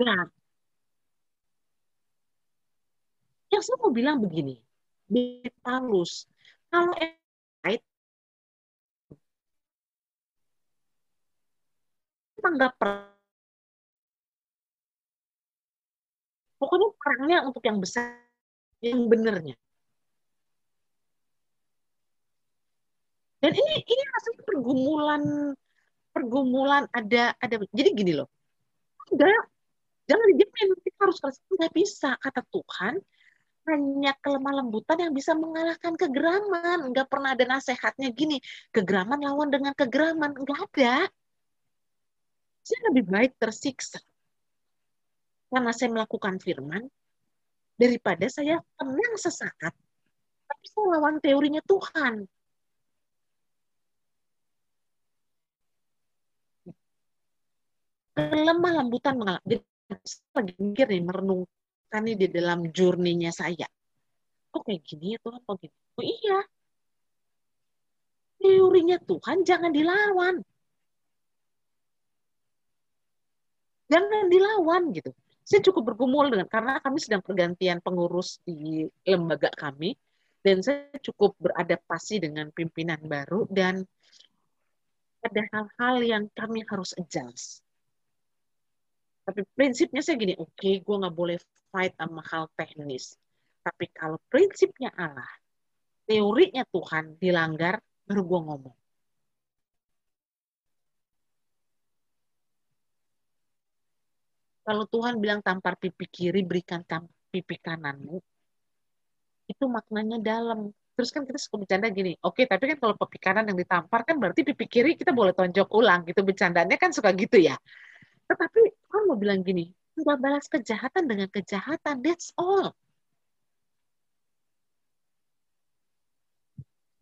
Nah, yang saya mau bilang begini, di Paulus, kalau right, nggak pokoknya perangnya untuk yang besar, yang benernya. Dan ini ini rasanya pergumulan pergumulan ada ada. Jadi gini loh. Enggak, jangan dijamin. Kita harus keras nggak bisa kata Tuhan. Hanya kelemah lembutan yang bisa mengalahkan kegeraman. Nggak pernah ada nasehatnya gini. Kegeraman lawan dengan kegeraman. Nggak ada. Saya lebih baik tersiksa. Karena saya melakukan firman daripada saya tenang sesaat. Tapi saya lawan teorinya Tuhan lemah lembutan mengalami. Jadi nih merenungkan nih di dalam journey-nya saya. Kok kayak gini ya Tuhan? Kok gini? Oh iya. Teorinya Tuhan jangan dilawan. Jangan dilawan gitu. Saya cukup bergumul dengan karena kami sedang pergantian pengurus di lembaga kami dan saya cukup beradaptasi dengan pimpinan baru dan ada hal-hal yang kami harus adjust tapi prinsipnya saya gini, oke, okay, gue nggak boleh fight sama hal teknis. Tapi kalau prinsipnya Allah, teorinya Tuhan dilanggar, baru gue ngomong. Kalau Tuhan bilang tampar pipi kiri, berikan pipi kananmu, itu maknanya dalam. Terus kan kita suka bercanda gini, oke, okay, tapi kan kalau pipi kanan yang ditampar kan berarti pipi kiri kita boleh tonjok ulang gitu. Bercandanya kan suka gitu ya. Tetapi Tuhan mau bilang gini, nggak balas kejahatan dengan kejahatan, that's all.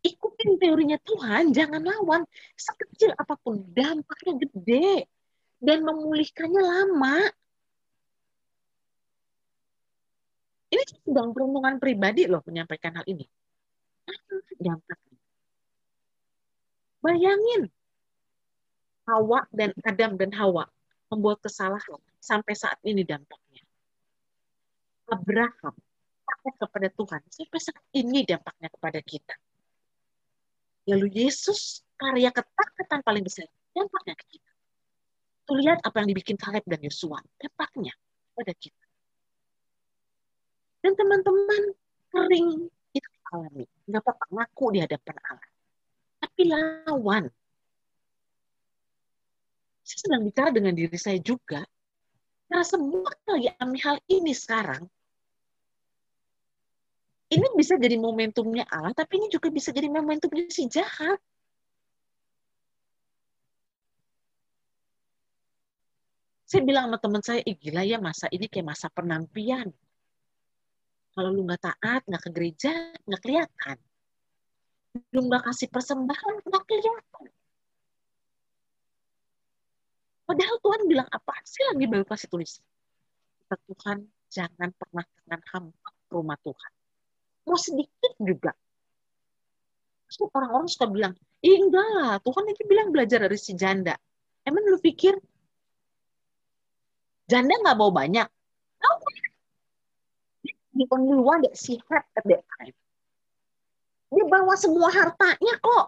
Ikutin teorinya Tuhan, jangan lawan. Sekecil apa pun, dampaknya gede. Dan memulihkannya lama. Ini sedang perundungan pribadi loh menyampaikan hal ini. Dampaknya. Bayangin, Hawa dan Adam dan Hawa membuat kesalahan sampai saat ini dampaknya. Abraham takut kepada Tuhan sampai saat ini dampaknya kepada kita. Lalu Yesus karya ketakutan paling besar dampaknya ke kita. Tuh lihat apa yang dibikin Kaleb dan Yosua dampaknya pada kita. Dan teman-teman kering itu alami, nggak apa-apa ngaku di hadapan Allah. Tapi lawan saya sedang bicara dengan diri saya juga. Karena semua lagi alami hal ini sekarang. Ini bisa jadi momentumnya Allah, tapi ini juga bisa jadi momentumnya si jahat. Saya bilang sama teman saya, eh gila ya masa ini kayak masa penampian. Kalau lu nggak taat, nggak ke gereja, nggak kelihatan. Lu nggak kasih persembahan, nggak kelihatan. Padahal Tuhan bilang apa? Saya lagi baru kasih tulis. Tuhan, jangan pernah tangan hamba rumah Tuhan. Mau sedikit juga. Orang-orang suka bilang, eh enggak lah, Tuhan ini bilang belajar dari si janda. Emang lu pikir janda nggak bawa banyak? Oh, the only one that she had at that. Dia bawa semua hartanya kok.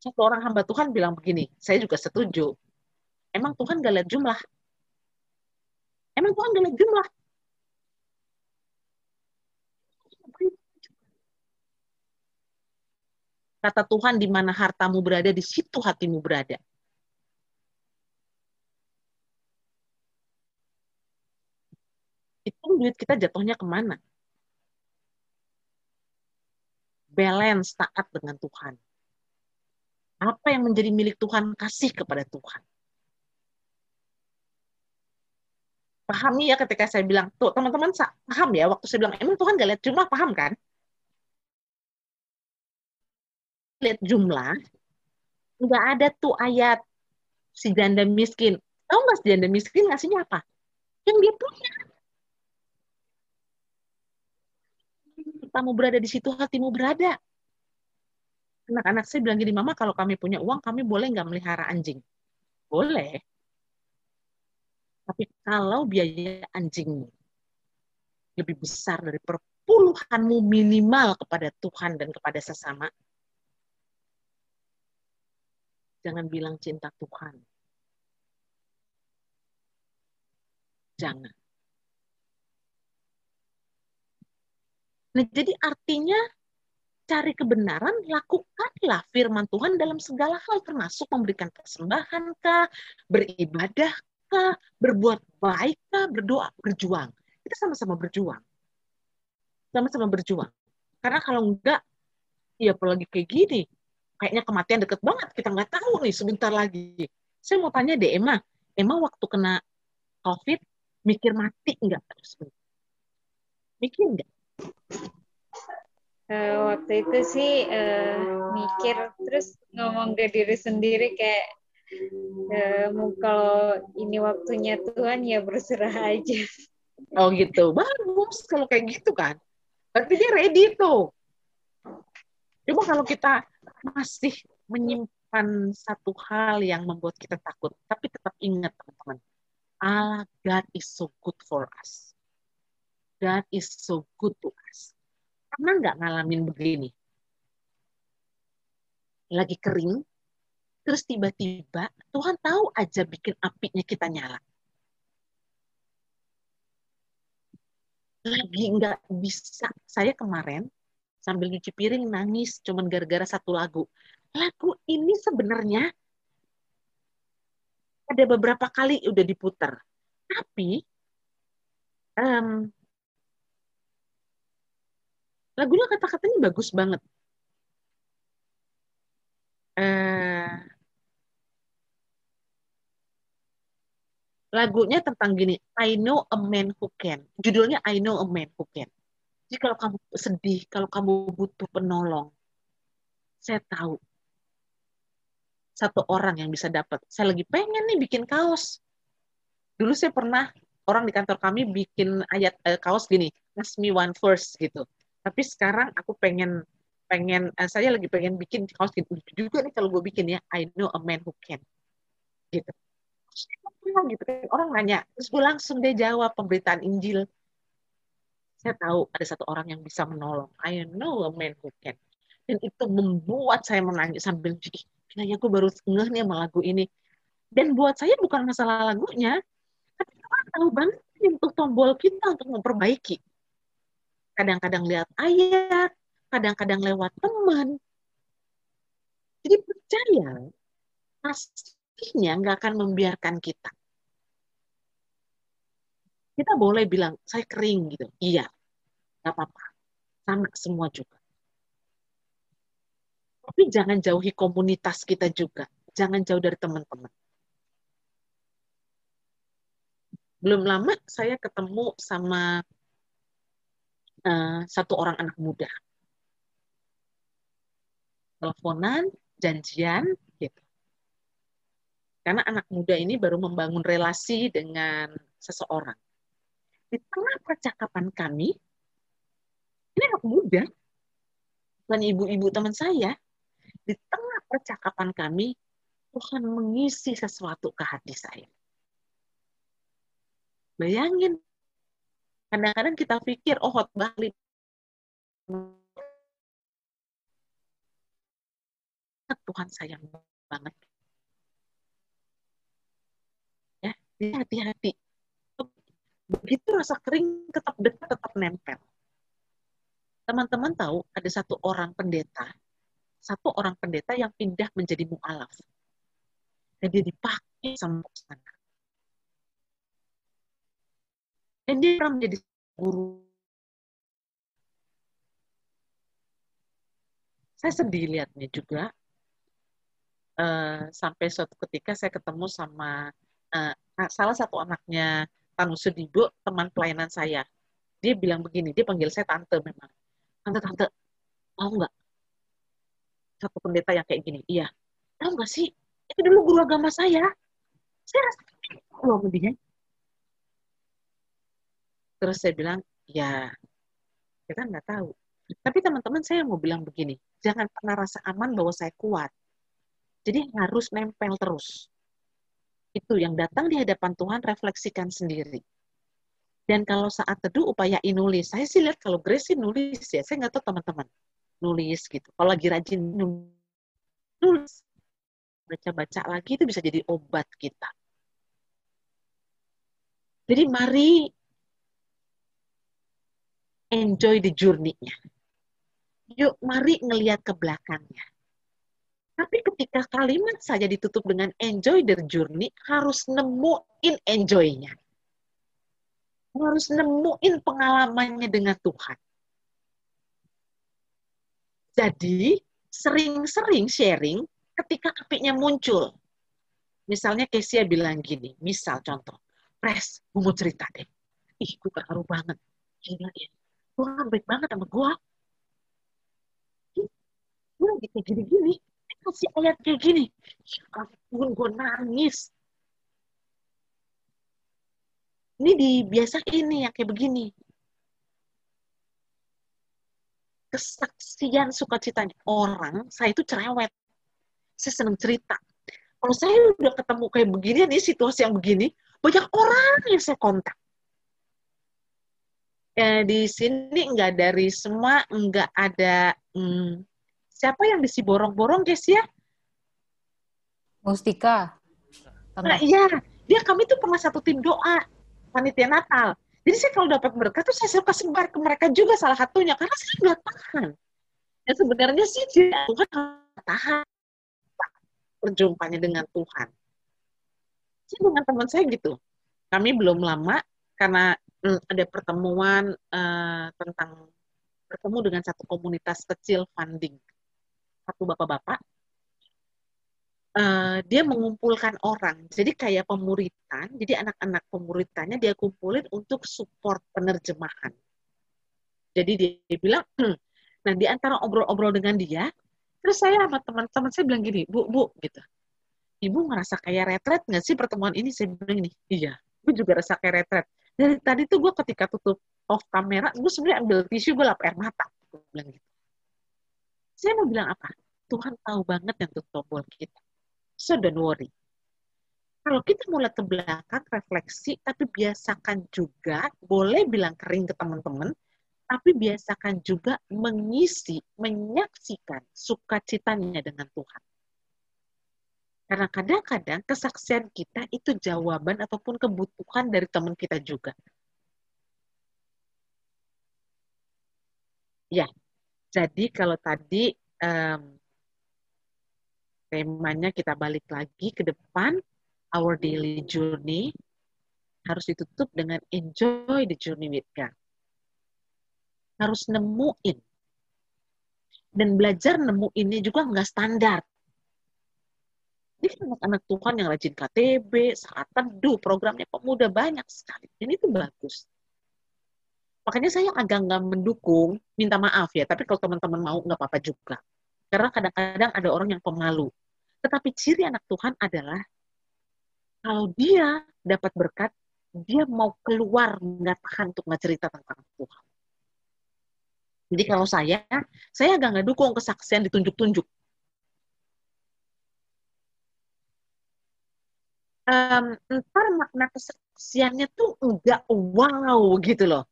Satu orang hamba Tuhan bilang begini, saya juga setuju. Emang Tuhan gak lihat jumlah? Emang Tuhan gak lihat jumlah? Kata Tuhan, di mana hartamu berada, di situ hatimu berada. Itu duit kita jatuhnya ke mana? Balance taat dengan Tuhan. Apa yang menjadi milik Tuhan, kasih kepada Tuhan. Pahami ya ketika saya bilang tuh teman-teman paham ya waktu saya bilang emang Tuhan gak lihat jumlah? Paham kan? Lihat jumlah nggak ada tuh ayat si janda miskin. Tahu nggak si janda miskin ngasihnya apa? Yang dia punya. Kamu berada di situ hatimu berada. Anak-anak saya bilang gini mama kalau kami punya uang kami boleh nggak melihara anjing? Boleh. Tapi kalau biaya anjing lebih besar dari perpuluhanmu minimal kepada Tuhan dan kepada sesama, jangan bilang cinta Tuhan. Jangan. Nah, jadi artinya cari kebenaran, lakukanlah firman Tuhan dalam segala hal, termasuk memberikan persembahan kah, beribadah kah, berbuat baik kah, berdoa, berjuang. Kita sama-sama berjuang. Sama-sama berjuang. Karena kalau enggak, ya apalagi kayak gini, kayaknya kematian deket banget, kita nggak tahu nih sebentar lagi. Saya mau tanya deh, Emma, Emma waktu kena COVID, mikir mati enggak? Mikir enggak? uh, waktu itu sih uh, mikir terus ngomong ke diri sendiri kayak uh, kalau ini waktunya Tuhan ya berserah aja. Oh gitu, bagus kalau kayak gitu kan. Berarti dia ready tuh. Cuma kalau kita masih menyimpan satu hal yang membuat kita takut, tapi tetap ingat teman-teman, Allah God is so good for us. God is so good to us Pernah nggak ngalamin begini? Lagi kering, terus tiba-tiba Tuhan tahu aja bikin apinya kita nyala. Lagi nggak bisa. Saya kemarin sambil nyuci piring nangis cuman gara-gara satu lagu. Lagu ini sebenarnya ada beberapa kali udah diputar. Tapi um, lagunya kata-katanya bagus banget. Uh, lagunya tentang gini, I know a man who can. Judulnya I know a man who can. Jadi kalau kamu sedih, kalau kamu butuh penolong, saya tahu satu orang yang bisa dapat. Saya lagi pengen nih bikin kaos. Dulu saya pernah orang di kantor kami bikin ayat uh, kaos gini, ask me one verse gitu tapi sekarang aku pengen pengen uh, saya lagi pengen bikin kaos gitu juga nih kalau gue bikin ya I know a man who can gitu gitu kan. Orang nanya terus gue langsung dia jawab pemberitaan Injil. Saya tahu ada satu orang yang bisa menolong. I know a man who can. Dan itu membuat saya menangis sambil kayaknya aku baru ngeh nih sama lagu ini. Dan buat saya bukan masalah lagunya tapi Tuhan tahu banget untuk tombol kita untuk memperbaiki. Kadang-kadang lihat ayat, kadang-kadang lewat teman. Jadi percaya, pastinya nggak akan membiarkan kita. Kita boleh bilang, saya kering gitu. Iya, nggak apa-apa. Sama semua juga. Tapi jangan jauhi komunitas kita juga. Jangan jauh dari teman-teman. Belum lama saya ketemu sama uh, satu orang anak muda. Teleponan, janjian, gitu. Karena anak muda ini baru membangun relasi dengan seseorang. Di tengah percakapan kami, ini anak muda, bukan ibu-ibu teman saya, di tengah percakapan kami, Tuhan mengisi sesuatu ke hati saya. Bayangin, kadang-kadang kita pikir oh hot Bali Tuhan sayang banget. Ya hati-hati begitu rasa kering tetap dekat tetap nempel. Teman-teman tahu ada satu orang pendeta satu orang pendeta yang pindah menjadi mualaf. Dan dia dipakai sama sana dan dia pernah menjadi guru. Saya sedih lihatnya juga. Uh, sampai suatu ketika saya ketemu sama uh, salah satu anaknya Tanu Sudibo teman pelayanan saya. Dia bilang begini dia panggil saya tante memang. Tante tante tahu nggak? Satu pendeta yang kayak gini iya. Tahu nggak sih? Itu dulu guru agama saya. Saya rasa loh dia Terus saya bilang, ya kita nggak tahu. Tapi teman-teman saya mau bilang begini, jangan pernah rasa aman bahwa saya kuat. Jadi harus nempel terus. Itu yang datang di hadapan Tuhan refleksikan sendiri. Dan kalau saat teduh upaya nulis. Saya sih lihat kalau Grace nulis ya. Saya nggak tahu teman-teman. Nulis gitu. Kalau lagi rajin nulis. Baca-baca lagi itu bisa jadi obat kita. Jadi mari enjoy the journey-nya. Yuk, mari ngelihat ke belakangnya. Tapi ketika kalimat saja ditutup dengan enjoy the journey, harus nemuin enjoy-nya. Harus nemuin pengalamannya dengan Tuhan. Jadi, sering-sering sharing ketika apinya muncul. Misalnya Kesia bilang gini, misal contoh, Pres, gue mau cerita deh. Ih, gue terharu banget. Gila ya. Tuhan baik banget sama gue. Gue lagi kayak gini-gini. Kasih ayat kayak gini. Ampun, gue nangis. Ini dibiasain nih kayak begini. Kesaksian sukacitanya orang, saya itu cerewet. Saya seneng cerita. Kalau saya udah ketemu kayak begini, nih situasi yang begini, banyak orang yang saya kontak. Eh, di sini enggak dari semua, enggak ada hmm, siapa yang disi borong-borong guys ya? Mustika. Nah, iya, dia kami tuh pernah satu tim doa panitia Natal. Jadi saya kalau dapat berkat tuh saya suka sebar ke mereka juga salah satunya karena saya nggak tahan. Ya sebenarnya sih Tuhan tahan perjumpaannya dengan Tuhan saya dengan teman saya gitu kami belum lama karena hmm, ada pertemuan uh, tentang bertemu dengan satu komunitas kecil funding satu bapak-bapak uh, dia mengumpulkan orang jadi kayak pemuritan jadi anak-anak pemuritannya dia kumpulin untuk support penerjemahan jadi dia, dia bilang nah di antara obrol-obrol dengan dia terus saya sama teman-teman saya bilang gini bu bu gitu ibu ngerasa kayak retret nggak sih pertemuan ini? Saya bilang ini, iya, gue juga rasa kayak retret. Dari tadi tuh gue ketika tutup off kamera, gue sebenarnya ambil tisu, gue lap air mata. Gue bilang gitu. Saya mau bilang apa? Tuhan tahu banget yang tutup tombol kita. So don't worry. Kalau kita mulai ke belakang, refleksi, tapi biasakan juga, boleh bilang kering ke teman-teman, tapi biasakan juga mengisi, menyaksikan sukacitanya dengan Tuhan. Karena kadang-kadang kesaksian kita itu jawaban ataupun kebutuhan dari teman kita juga. Ya, jadi kalau tadi um, temanya kita balik lagi ke depan, our daily journey harus ditutup dengan enjoy the journey with God. Harus nemuin. Dan belajar nemuinnya juga nggak standar. Ini anak-anak Tuhan yang rajin KTB, saat teduh, programnya pemuda banyak sekali. Dan itu bagus. Makanya saya agak nggak mendukung, minta maaf ya, tapi kalau teman-teman mau nggak apa-apa juga. Karena kadang-kadang ada orang yang pemalu. Tetapi ciri anak Tuhan adalah kalau dia dapat berkat, dia mau keluar nggak tahan untuk nggak cerita tentang Tuhan. Jadi kalau saya, saya agak nggak dukung kesaksian ditunjuk-tunjuk. um, ntar makna kesaksiannya tuh enggak wow gitu loh.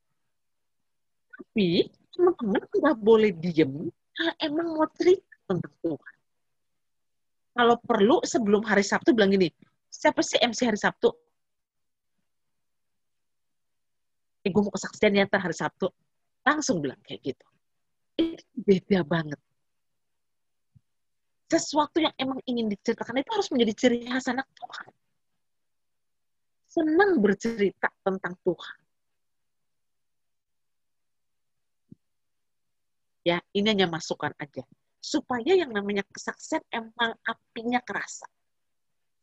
Tapi teman-teman nggak boleh diem kalau emang mau cerita tentang Tuhan. Kalau perlu sebelum hari Sabtu bilang gini, siapa sih MC hari Sabtu? Eh, gue mau kesaksian ya hari Sabtu. Langsung bilang kayak gitu. Itu beda banget. Sesuatu yang emang ingin diceritakan itu harus menjadi ciri khas anak Tuhan senang bercerita tentang Tuhan. Ya, ini hanya masukan aja. Supaya yang namanya kesaksian emang apinya kerasa.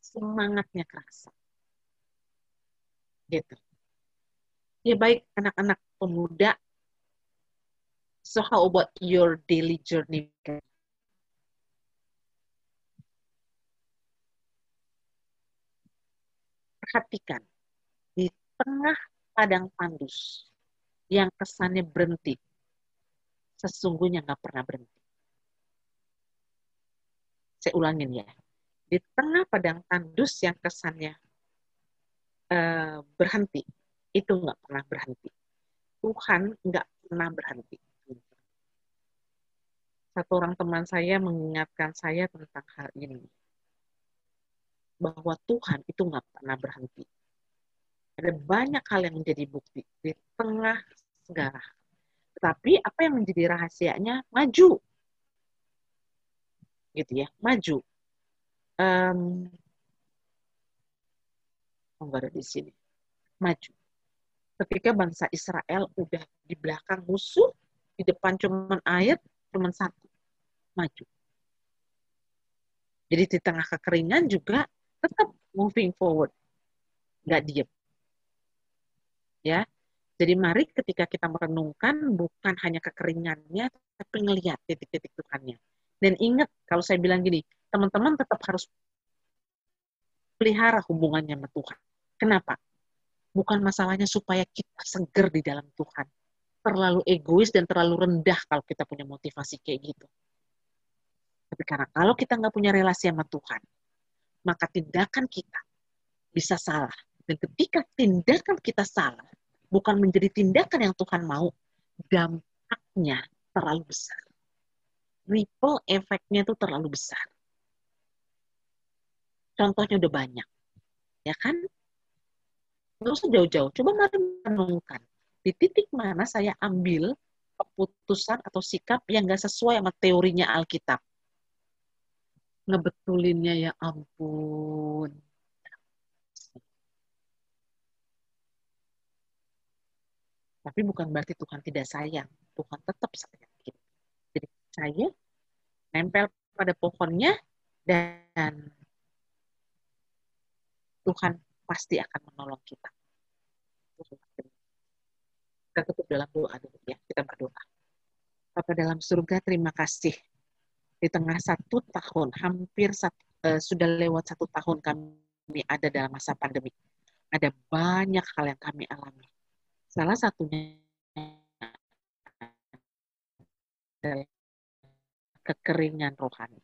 Semangatnya kerasa. Gitu. Ya baik anak-anak pemuda, so how about your daily journey? perhatikan di tengah padang tandus yang kesannya berhenti, sesungguhnya nggak pernah berhenti. Saya ulangin ya. Di tengah padang tandus yang kesannya uh, berhenti. Itu nggak pernah berhenti. Tuhan nggak pernah berhenti. Satu orang teman saya mengingatkan saya tentang hal ini. Bahwa Tuhan itu nggak pernah berhenti. Ada banyak hal yang menjadi bukti di tengah segala. Tetapi apa yang menjadi rahasianya? Maju. Gitu ya, maju. Um, oh, ada di sini. Maju. Ketika bangsa Israel udah di belakang musuh, di depan cuman air, cuman satu. Maju. Jadi di tengah kekeringan juga tetap moving forward. Nggak diem ya. Jadi mari ketika kita merenungkan bukan hanya kekeringannya, tapi ngelihat titik-titik Tuhannya. Dan ingat, kalau saya bilang gini, teman-teman tetap harus pelihara hubungannya sama Tuhan. Kenapa? Bukan masalahnya supaya kita seger di dalam Tuhan. Terlalu egois dan terlalu rendah kalau kita punya motivasi kayak gitu. Tapi karena kalau kita nggak punya relasi sama Tuhan, maka tindakan kita bisa salah. Dan ketika tindakan kita salah, bukan menjadi tindakan yang Tuhan mau, dampaknya terlalu besar. Ripple efeknya itu terlalu besar. Contohnya udah banyak. Ya kan? Nggak usah jauh-jauh. Coba mari menungkan Di titik mana saya ambil keputusan atau sikap yang nggak sesuai sama teorinya Alkitab. Ngebetulinnya ya ampun Tapi bukan berarti Tuhan tidak sayang. Tuhan tetap sayang. Jadi saya nempel pada pohonnya dan Tuhan pasti akan menolong kita. Kita tutup dalam doa dulu ya. Kita berdoa. Bapak dalam surga, terima kasih. Di tengah satu tahun, hampir satu, uh, sudah lewat satu tahun kami ada dalam masa pandemi. Ada banyak hal yang kami alami Salah satunya kekeringan rohani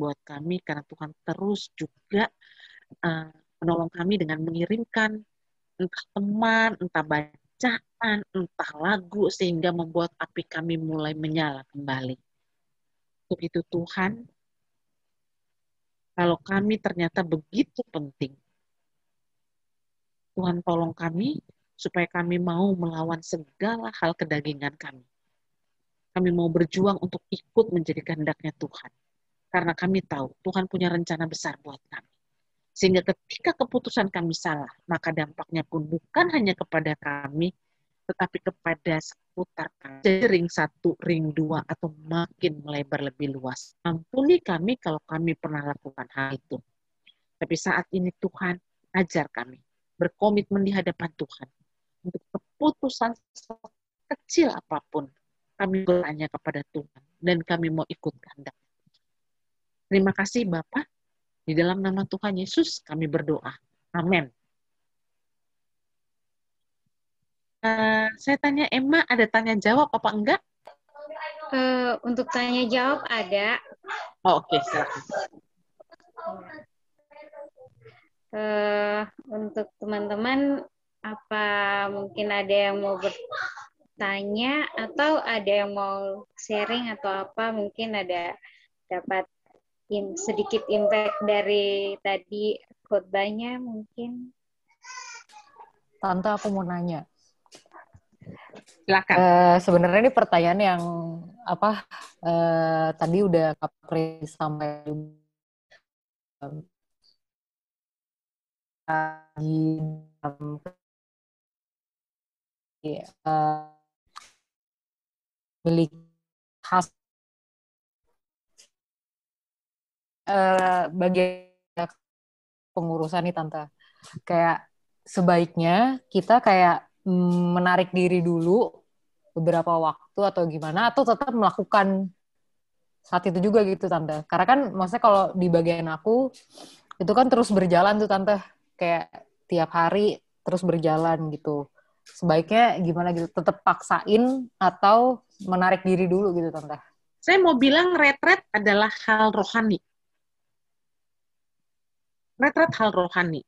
buat kami karena Tuhan terus juga uh, menolong kami dengan mengirimkan entah teman, entah bacaan, entah lagu sehingga membuat api kami mulai menyala kembali. Untuk itu Tuhan, kalau kami ternyata begitu penting, Tuhan tolong kami supaya kami mau melawan segala hal kedagingan kami. Kami mau berjuang untuk ikut menjadi kehendaknya Tuhan. Karena kami tahu Tuhan punya rencana besar buat kami. Sehingga ketika keputusan kami salah, maka dampaknya pun bukan hanya kepada kami, tetapi kepada seputar kami. Jadi ring satu, ring dua, atau makin melebar lebih luas. Ampuni kami kalau kami pernah lakukan hal itu. Tapi saat ini Tuhan ajar kami berkomitmen di hadapan Tuhan keputusan kecil apa pun kami bertanya kepada Tuhan dan kami mau ikut kehendak. Terima kasih Bapak. Di dalam nama Tuhan Yesus kami berdoa. Amin. Uh, saya tanya Emma, ada tanya jawab apa enggak? Uh, untuk tanya jawab ada. Oh, Oke, okay, silakan. Uh, untuk teman-teman apa mungkin ada yang mau bertanya atau ada yang mau sharing atau apa? Mungkin ada dapat in, sedikit impact dari tadi khotbahnya mungkin. Tante aku mau nanya. Silakan. Uh, sebenarnya ini pertanyaan yang apa uh, tadi udah Kapri sampai um, uh, milik khas uh, bagian pengurusan nih tante. Kayak sebaiknya kita kayak menarik diri dulu beberapa waktu atau gimana atau tetap melakukan saat itu juga gitu tante. Karena kan maksudnya kalau di bagian aku itu kan terus berjalan tuh tante. Kayak tiap hari terus berjalan gitu sebaiknya gimana gitu? Tetap paksain atau menarik diri dulu gitu, Tante? Saya mau bilang retret adalah hal rohani. Retret hal rohani.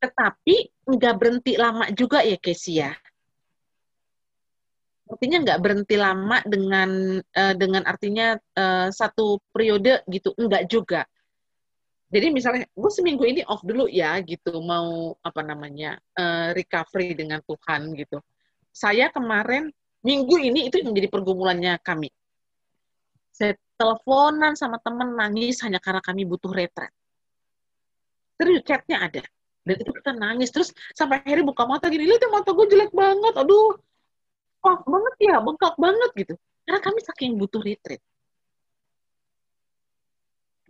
tetapi nggak berhenti lama juga ya Casey ya. Artinya nggak berhenti lama dengan uh, dengan artinya uh, satu periode gitu, enggak juga. Jadi misalnya gue seminggu ini off dulu ya gitu, mau apa namanya uh, recovery dengan Tuhan gitu. Saya kemarin minggu ini itu menjadi pergumulannya kami. Saya teleponan sama temen nangis hanya karena kami butuh retret. Terus chatnya ada dan itu kita nangis terus sampai akhirnya buka mata gini lihat mata gue jelek banget aduh wah banget ya bengkak banget gitu karena kami saking butuh retreat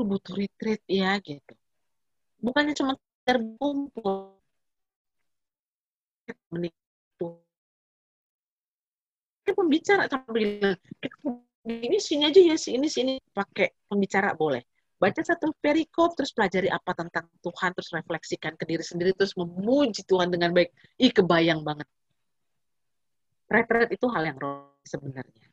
lu butuh retreat ya gitu. Bukannya cuma terkumpul. Itu kita pembicara sampai bilang ini sini aja ya sini sini. Pakai pembicara boleh. Baca satu perikop terus pelajari apa tentang Tuhan terus refleksikan ke diri sendiri terus memuji Tuhan dengan baik. Ih kebayang banget. Retret itu hal yang roh sebenarnya.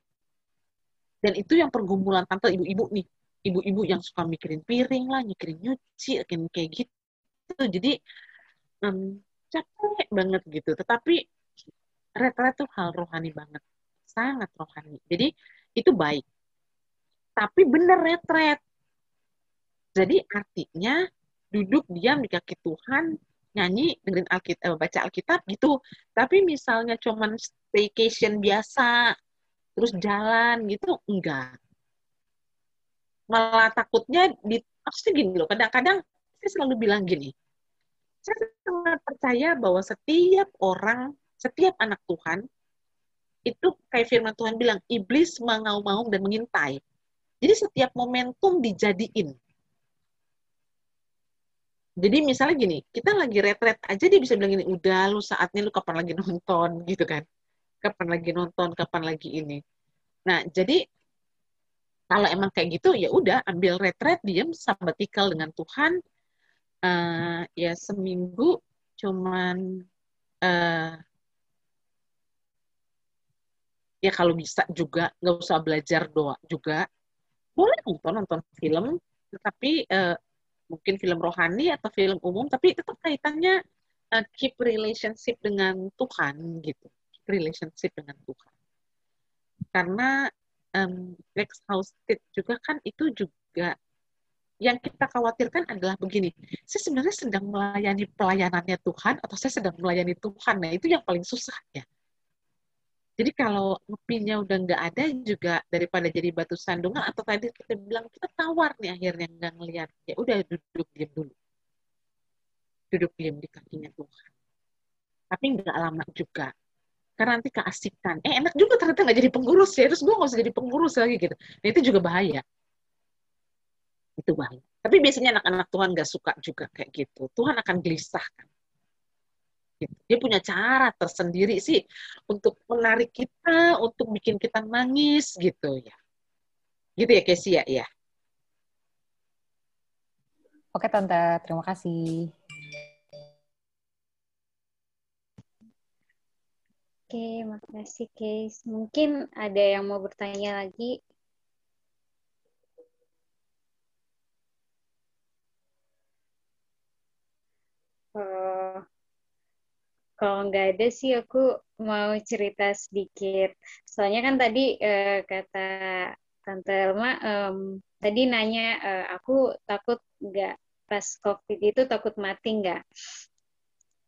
Dan itu yang pergumulan tante ibu-ibu nih ibu-ibu yang suka mikirin piring lah mikirin nyuci kayak gitu. Jadi um, capek banget gitu. Tetapi retret itu hal rohani banget. Sangat rohani. Jadi itu baik. Tapi bener retret. Jadi artinya duduk diam di kaki Tuhan, nyanyi, dengerin Alkitab, eh, baca Alkitab gitu. Tapi misalnya cuman staycation biasa, terus jalan gitu, enggak. Malah takutnya, di, maksudnya gini loh, kadang-kadang saya selalu bilang gini, saya sangat percaya bahwa setiap orang, setiap anak Tuhan, itu kayak firman Tuhan bilang, iblis mengaum-ngaum dan mengintai. Jadi setiap momentum dijadiin jadi misalnya gini, kita lagi retret aja dia bisa bilang gini, udah lu saatnya lu kapan lagi nonton gitu kan. Kapan lagi nonton, kapan lagi ini. Nah, jadi kalau emang kayak gitu ya udah ambil retret diam sabbatical dengan Tuhan. Uh, ya seminggu cuman uh, ya kalau bisa juga nggak usah belajar doa juga. Boleh nonton nonton film tetapi uh, mungkin film rohani atau film umum tapi tetap kaitannya uh, keep relationship dengan Tuhan gitu. Relationship dengan Tuhan. Karena um, exhausted juga kan itu juga yang kita khawatirkan adalah begini saya sebenarnya sedang melayani pelayanannya Tuhan atau saya sedang melayani Tuhan nah itu yang paling susah ya jadi kalau ngopinya udah nggak ada juga daripada jadi batu sandungan atau tadi kita bilang kita tawar nih akhirnya nggak ngeliat ya udah duduk diam dulu. Duduk diam di kakinya Tuhan. Tapi nggak lama juga. Karena nanti keasikan. Eh enak juga ternyata nggak jadi pengurus ya. Terus gue nggak usah jadi pengurus lagi gitu. Nah itu juga bahaya. Itu bahaya. Tapi biasanya anak-anak Tuhan nggak suka juga kayak gitu. Tuhan akan gelisahkan Gitu. Dia punya cara tersendiri sih untuk menarik kita, untuk bikin kita nangis gitu ya. Gitu ya Casey ya? ya. Oke Tante, terima kasih. Oke, makasih Case. Mungkin ada yang mau bertanya lagi? Uh, kalau nggak ada sih aku mau cerita sedikit. Soalnya kan tadi uh, kata Tante Elma um, tadi nanya uh, aku takut nggak pas COVID itu takut mati nggak?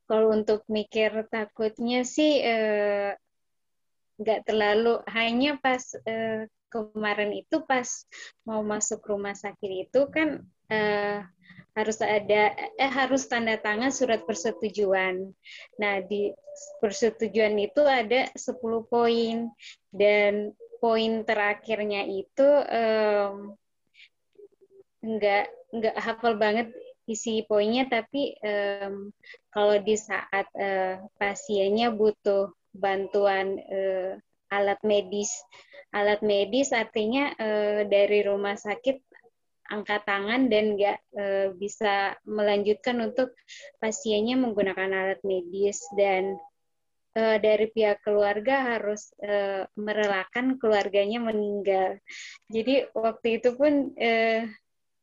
Kalau untuk mikir takutnya sih uh, nggak terlalu hanya pas uh, kemarin itu pas mau masuk rumah sakit itu kan uh, harus ada eh harus tanda tangan surat persetujuan. Nah, di persetujuan itu ada 10 poin dan poin terakhirnya itu um, enggak enggak hafal banget isi poinnya tapi um, kalau di saat uh, pasiennya butuh bantuan uh, alat medis alat medis artinya uh, dari rumah sakit angkat tangan dan nggak e, bisa melanjutkan untuk pasiennya menggunakan alat medis dan e, dari pihak keluarga harus e, merelakan keluarganya meninggal. Jadi waktu itu pun e,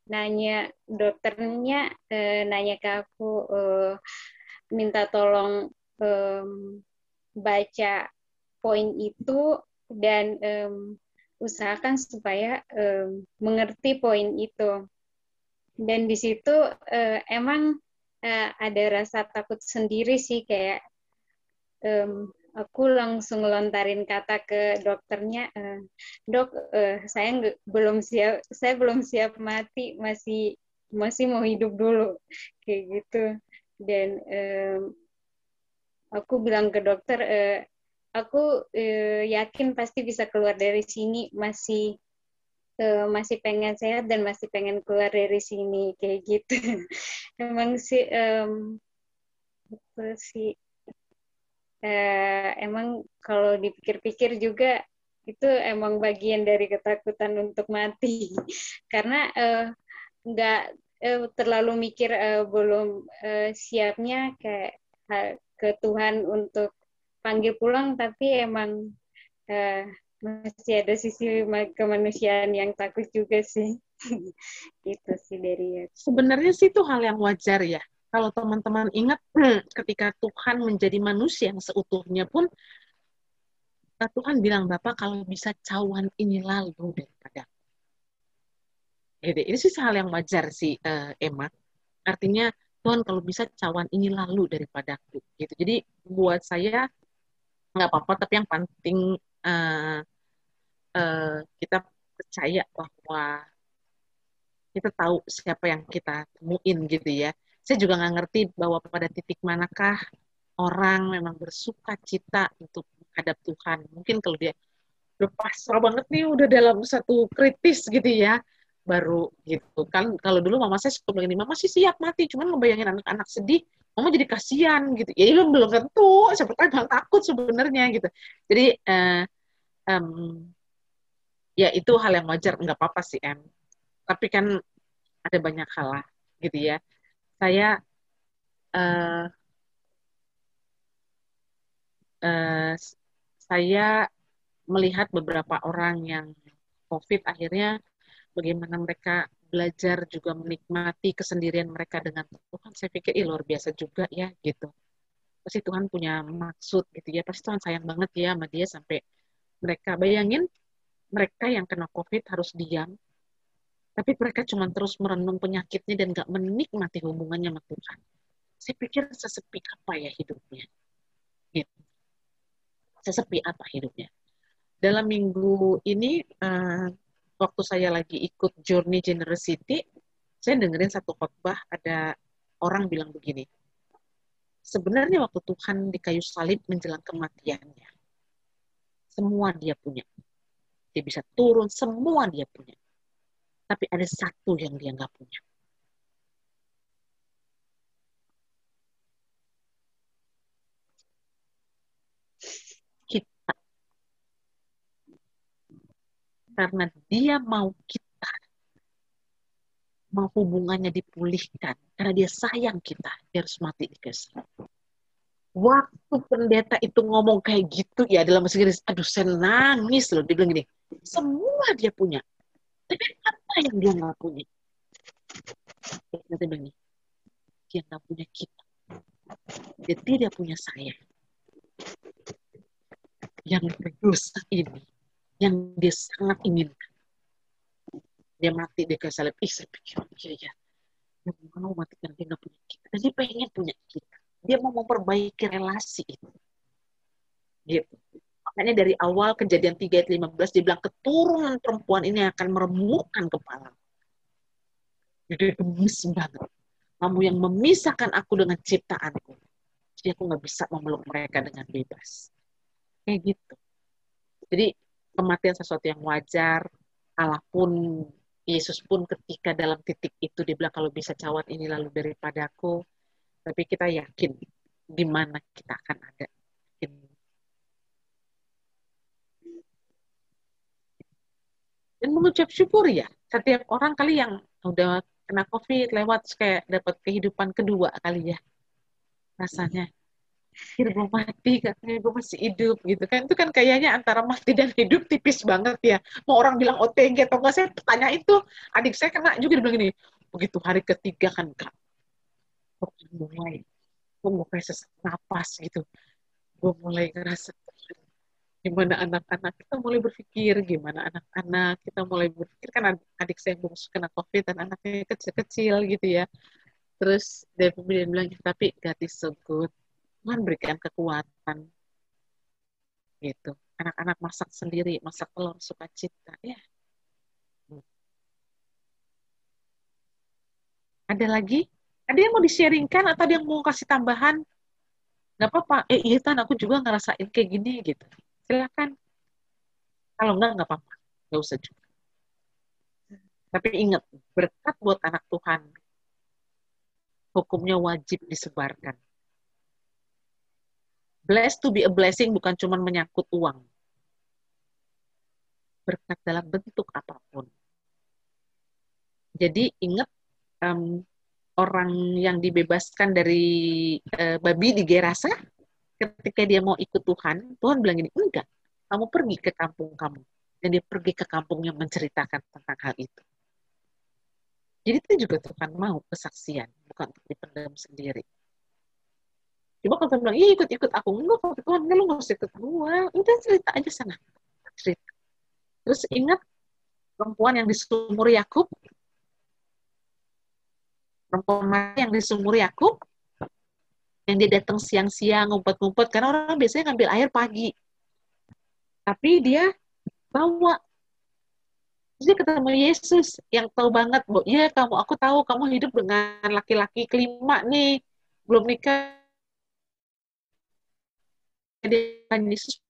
nanya dokternya e, nanya ke aku e, minta tolong um, baca poin itu dan usahakan supaya mengerti poin itu. Dan di situ uh, emang uh, ada rasa takut sendiri sih kayak aku langsung lontarin kata ke dokternya, uh, dok, uh, saya belum siap, saya belum siap mati, masih masih mau hidup dulu, kayak gitu. Dan aku bilang ke dokter, uh, aku yakin pasti bisa keluar dari sini, masih masih pengen sehat dan masih pengen keluar dari sini, kayak gitu. Emang sih, um, apa sih eh, emang kalau dipikir-pikir juga itu emang bagian dari ketakutan untuk mati. Karena eh, nggak eh, terlalu mikir eh, belum eh, siapnya kayak ke Tuhan untuk panggil pulang tapi emang eh, masih ada sisi kemanusiaan yang takut juga sih. Itu sih dari sebenarnya sih itu hal yang wajar ya kalau teman-teman ingat ketika Tuhan menjadi manusia yang seutuhnya pun Tuhan bilang Bapak kalau bisa cawan ini lalu daripada. Ini sih hal yang wajar sih uh, Emma. Artinya Tuhan kalau bisa cawan ini lalu daripada aku. Gitu. Jadi buat saya nggak apa-apa, tapi yang penting uh, uh, kita percaya bahwa kita tahu siapa yang kita temuin gitu ya saya juga nggak ngerti bahwa pada titik manakah orang memang bersuka cita untuk menghadap Tuhan. Mungkin kalau dia udah pasrah banget nih, udah dalam satu kritis gitu ya, baru gitu kan. Kalau dulu mama saya suka bilang mama sih siap mati, cuman ngebayangin anak-anak sedih, mama jadi kasihan gitu. Ya itu belum tentu, tahu emang takut sebenarnya gitu. Jadi uh, um, ya itu hal yang wajar, nggak apa-apa sih em. Tapi kan ada banyak hal lah gitu ya saya uh, uh, saya melihat beberapa orang yang COVID akhirnya bagaimana mereka belajar juga menikmati kesendirian mereka dengan Tuhan. Saya pikir, ih luar biasa juga ya gitu. Pasti Tuhan punya maksud gitu ya. Pasti Tuhan sayang banget ya sama dia sampai mereka bayangin mereka yang kena COVID harus diam, tapi mereka cuma terus merenung penyakitnya dan gak menikmati hubungannya sama Tuhan. Saya pikir sesepi apa ya hidupnya. Gitu. Sesepi apa hidupnya. Dalam minggu ini, uh, waktu saya lagi ikut Journey Generosity, saya dengerin satu khotbah, ada orang bilang begini, sebenarnya waktu Tuhan di kayu salib menjelang kematiannya, semua dia punya. Dia bisa turun, semua dia punya tapi ada satu yang dia nggak punya. Kita. Karena dia mau kita. Mau hubungannya dipulihkan. Karena dia sayang kita. Dia harus mati di kasih. Waktu pendeta itu ngomong kayak gitu, ya dalam bahasa aduh saya nangis loh. Dia bilang gini, semua dia punya. Tapi apa yang dia nggak punya? Nanti begini, dia nggak punya kita. Dia tidak punya saya. Yang berdosa ini, yang dia sangat inginkan. Dia mati di salib. Ih, saya pikir, iya, iya. Dia mau mati karena dia nggak punya kita. Dan dia pengen punya kita. Dia mau memperbaiki relasi itu. Gitu. Makanya dari awal kejadian 3 ayat 15 dibilang keturunan perempuan ini akan meremukkan kepala. Jadi gemes banget. Kamu yang memisahkan aku dengan ciptaanku. Jadi aku nggak bisa memeluk mereka dengan bebas. Kayak gitu. Jadi kematian sesuatu yang wajar. Allah pun, Yesus pun ketika dalam titik itu dia bilang kalau bisa cawan ini lalu daripadaku. Tapi kita yakin di mana kita akan ada dan mengucap syukur ya setiap orang kali yang udah kena covid lewat kayak dapat kehidupan kedua kali ya rasanya. Akhir gue mati katanya gue masih hidup gitu kan. Itu kan kayaknya antara mati dan hidup tipis banget ya. Mau orang bilang OTG atau enggak saya tanya itu. Adik saya kena juga dibilang ini begitu hari ketiga kan kak. Mulai kok mau kayak sesak napas gitu. Gue mulai ngerasa gimana anak-anak kita mulai berpikir gimana anak-anak kita mulai berpikir kan adik saya belum kena covid dan anaknya kecil-kecil gitu ya. Terus dia kemudian bilang tapi God is so good. Tuhan berikan kekuatan. Gitu. Anak-anak masak sendiri masak telur sukacita ya. Ada lagi? Ada yang mau di-sharingkan atau ada yang mau kasih tambahan? Nggak apa-apa. Eh iya tan aku juga ngerasain kayak gini gitu silakan. Kalau enggak nggak apa-apa. Nggak usah juga. Tapi ingat berkat buat anak Tuhan hukumnya wajib disebarkan. Blessed to be a blessing bukan cuma menyangkut uang. Berkat dalam bentuk apa pun. Jadi ingat um, orang yang dibebaskan dari uh, babi di Gerasa ketika dia mau ikut Tuhan, Tuhan bilang gini, enggak, kamu pergi ke kampung kamu. Dan dia pergi ke kampung yang menceritakan tentang hal itu. Jadi itu juga Tuhan mau kesaksian, bukan untuk dipendam sendiri. Coba kalau Tuhan bilang, iya ikut-ikut aku. Enggak, kalau Tuhan, enggak, lu gak usah ikut gua. Udah cerita aja sana. Cerita. Terus ingat, perempuan yang di sumur Yakub, perempuan yang di sumur Yakub, yang dia datang siang-siang ngumpet-ngumpet karena orang biasanya ngambil air pagi tapi dia bawa dia ketemu Yesus yang tahu banget, bu, ya kamu, aku tahu kamu hidup dengan laki-laki kelima nih, belum nikah. Dia Yesus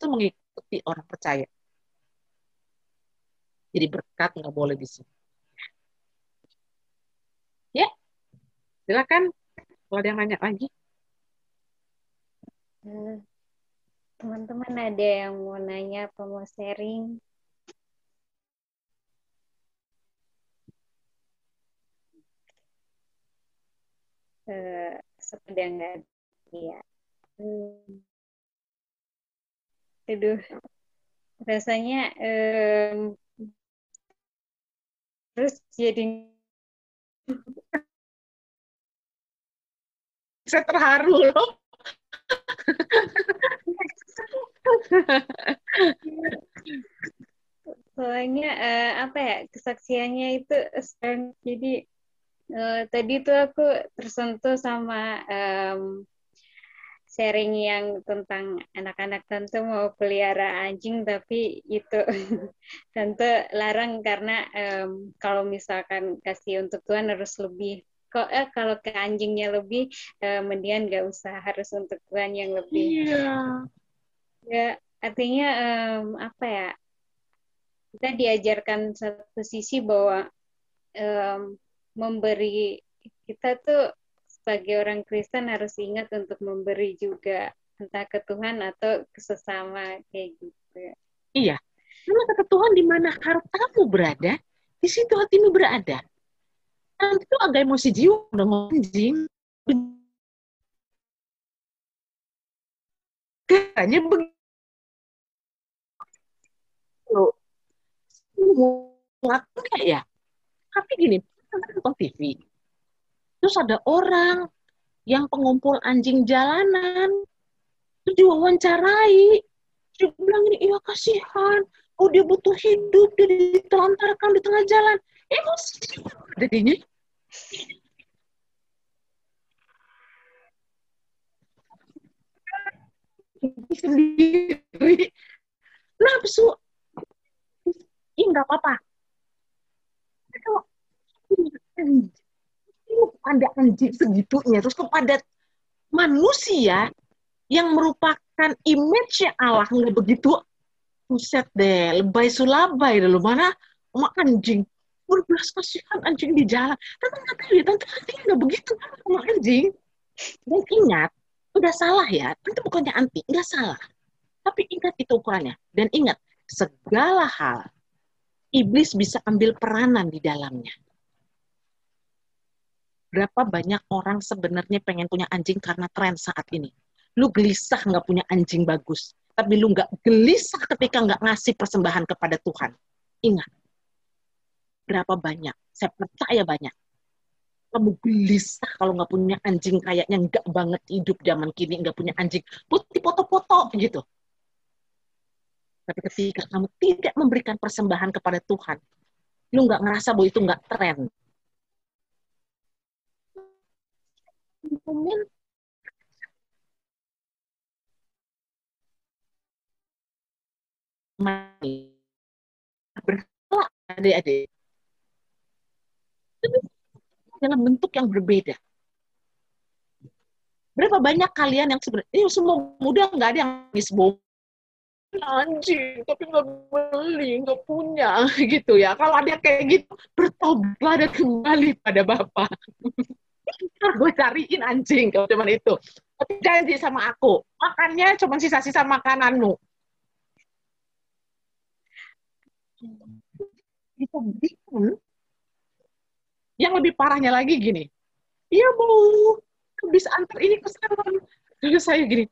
itu mengikuti orang percaya. Jadi berkat nggak boleh di sini. Ya, silakan kalau ada yang nanya lagi. Eh, teman-teman ada yang mau nanya apa mau sharing? Uh, sepeda nggak iya. Hmm. Aduh, rasanya um, terus jadi saya terharu loh. Soalnya uh, apa ya kesaksiannya itu jadi uh, tadi tuh aku tersentuh sama um, sharing yang tentang anak-anak tentu mau pelihara anjing tapi itu tentu larang karena um, kalau misalkan kasih untuk Tuhan harus lebih kok eh, kalau ke anjingnya lebih uh, mendingan nggak usah harus untuk Tuhan yang lebih. Iya. Ya artinya um, apa ya kita diajarkan satu sisi bahwa um, memberi kita tuh sebagai orang Kristen harus ingat untuk memberi juga entah ke Tuhan atau ke sesama kayak gitu. Iya. Karena kata Tuhan di mana hartamu berada, di situ hatimu berada. Nanti itu agak emosi jiwa dong anjing. Kayaknya begitu. Nggak ya? Tapi gini, nonton TV, Terus ada orang yang pengumpul anjing jalanan, terus diwawancarai. Dia bilang ini, iya kasihan, oh dia butuh hidup, dia ditelantarkan di tengah jalan. Emosi jadinya. sendiri nafsu ini nggak apa-apa kepada anjing segitunya, terus kepada manusia yang merupakan image Allah nggak begitu? Buset deh lebay sulabai dulu mana sama anjing? Berbelas kasihan anjing di jalan. Tante nggak tahu ya tante hatinya nggak begitu sama anjing? Dan ingat udah salah ya. Tante bukannya anti nggak salah. Tapi ingat itu ukurannya. Dan ingat segala hal iblis bisa ambil peranan di dalamnya berapa banyak orang sebenarnya pengen punya anjing karena tren saat ini. Lu gelisah nggak punya anjing bagus. tapi lu nggak gelisah ketika nggak ngasih persembahan kepada Tuhan. Ingat, berapa banyak? Saya percaya banyak. Kamu gelisah kalau nggak punya anjing kayaknya nggak banget hidup zaman kini nggak punya anjing putih foto-foto gitu. Tapi ketika kamu tidak memberikan persembahan kepada Tuhan, lu nggak ngerasa bahwa itu nggak tren. Mungkin berhala adik-adik. Dalam bentuk yang berbeda. Berapa banyak kalian yang sebenarnya ini semua muda nggak ada yang nangis anjing tapi nggak beli nggak punya gitu ya. Kalau ada kayak gitu bertobatlah dan kembali pada bapak gue cariin anjing kalau cuman itu. Tapi janji sama aku makannya cuma sisa-sisa makananmu. Kita bikin yang lebih parahnya lagi gini. Iya mau habis antar ini ke salon. Terus saya gini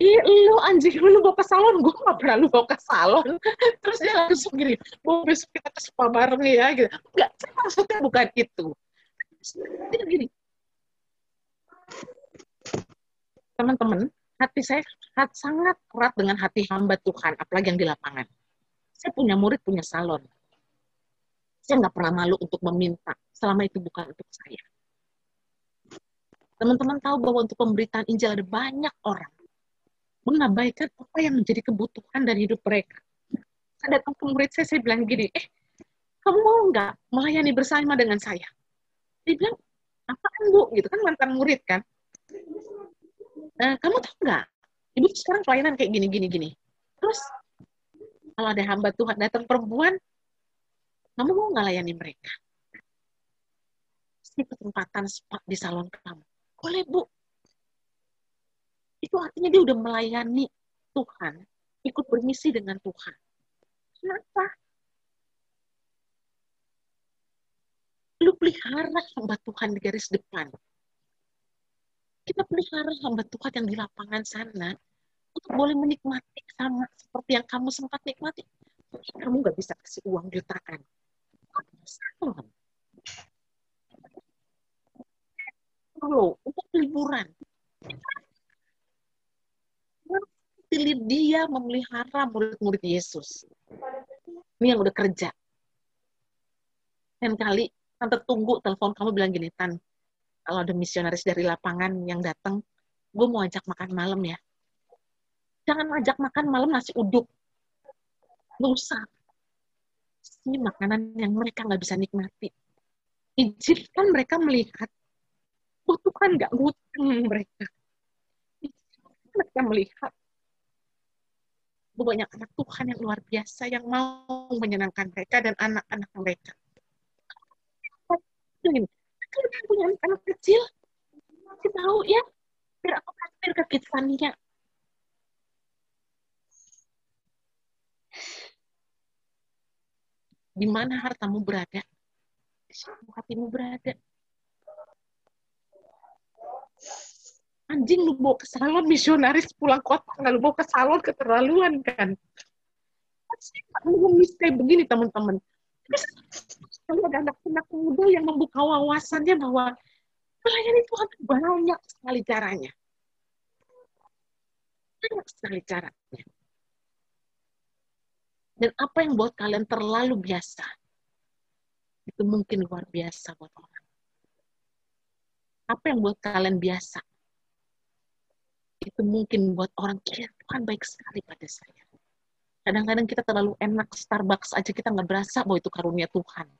Iya, lu anjing lu bawa ke salon, gue gak pernah lu bawa ke salon. Terus dia langsung gini, mau besok kita ke spa bareng ya, gitu. Enggak, maksudnya bukan itu. Dia gini, teman-teman, hati saya sangat erat dengan hati hamba Tuhan, apalagi yang di lapangan. Saya punya murid, punya salon. Saya nggak pernah malu untuk meminta, selama itu bukan untuk saya. Teman-teman tahu bahwa untuk pemberitaan Injil ada banyak orang mengabaikan apa yang menjadi kebutuhan dan hidup mereka. Saya datang ke murid saya, saya bilang gini, eh, kamu mau nggak melayani bersama dengan saya? Dia bilang, apaan bu? Gitu kan mantan murid kan. E, kamu tahu nggak? Ibu sekarang pelayanan kayak gini, gini, gini. Terus, kalau ada hamba Tuhan datang perempuan, kamu mau nggak layani mereka? Ini kesempatan di salon kamu. Boleh, Bu itu artinya dia udah melayani Tuhan, ikut bermisi dengan Tuhan. Kenapa? Lu pelihara hamba Tuhan di garis depan. Kita pelihara hamba Tuhan yang di lapangan sana untuk boleh menikmati sama seperti yang kamu sempat nikmati. Kamu nggak bisa kasih uang jutaan. Kalau untuk liburan, pilih dia memelihara murid-murid Yesus. Ini yang udah kerja. Dan kali tante tunggu telepon kamu bilang gini, Tan, kalau ada misionaris dari lapangan yang datang, gue mau ajak makan malam ya. Jangan ajak makan malam nasi uduk. Gak usah. Ini makanan yang mereka nggak bisa nikmati. Izinkan mereka melihat, oh Tuhan nggak ngutang mereka. Izinkan mereka melihat banyak anak Tuhan yang luar biasa yang mau menyenangkan mereka dan anak-anak mereka. Kalau kalian punya anak kecil, kasih tahu ya, biar aku kasih ke kidsania. Di mana hartamu berada, di hatimu berada. anjing lu bawa ke salon misionaris pulang kota. Nggak lu bawa ke salon keterlaluan kan? Mengemis kayak begini teman-teman kalau ada anak-anak muda yang membuka wawasannya bahwa melayani Tuhan banyak sekali caranya. Banyak sekali caranya. Dan apa yang buat kalian terlalu biasa? Itu mungkin luar biasa buat orang. Apa yang buat kalian biasa? Itu mungkin buat orang kira Tuhan baik sekali pada saya. Kadang-kadang kita terlalu enak Starbucks aja kita nggak berasa bahwa itu karunia Tuhan.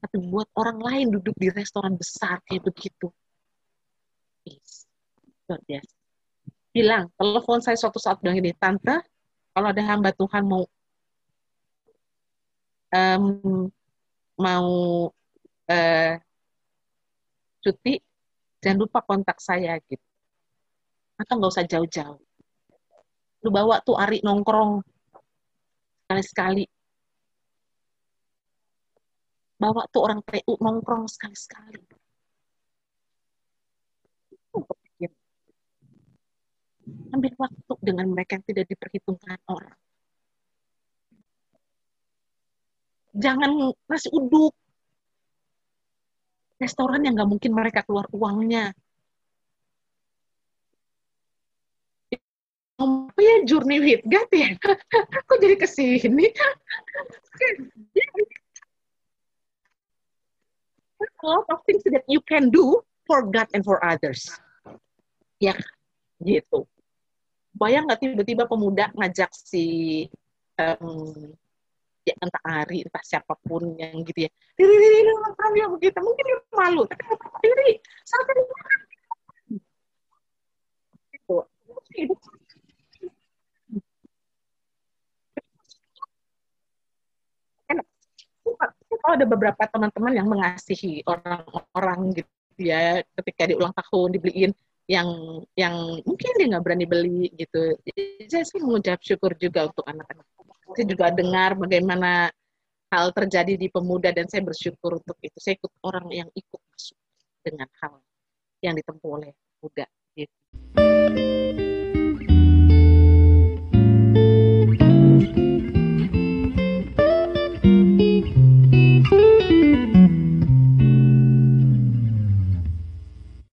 Tapi buat orang lain duduk di restoran besar kayak begitu. Luar biasa. Bilang, telepon saya suatu saat bilang ini, Tante, kalau ada hamba Tuhan mau um, mau uh, cuti, jangan lupa kontak saya gitu atau nggak usah jauh-jauh. Lu bawa tuh Ari nongkrong sekali-sekali. Bawa tuh orang PU nongkrong sekali-sekali. ambil waktu dengan mereka yang tidak diperhitungkan orang. Jangan nasi uduk. Restoran yang nggak mungkin mereka keluar uangnya. Oh ya, Journey with God ya? Kok jadi ke sini? a lot of things that you can do for God and for others. Ya, gitu. Bayang nggak tiba-tiba pemuda ngajak si um, ya entah Ari, entah siapa pun yang gitu ya. Diri, diri, diri, ya begitu. Mungkin dia malu, tapi diri, sampai gitu. Kalau ada beberapa teman-teman yang mengasihi orang-orang gitu ya ketika di ulang tahun dibeliin yang yang mungkin dia nggak berani beli gitu. Saya sih mengucap syukur juga untuk anak-anak. Saya juga dengar bagaimana hal terjadi di pemuda dan saya bersyukur untuk itu. Saya ikut orang yang ikut masuk dengan hal yang ditempuh oleh muda.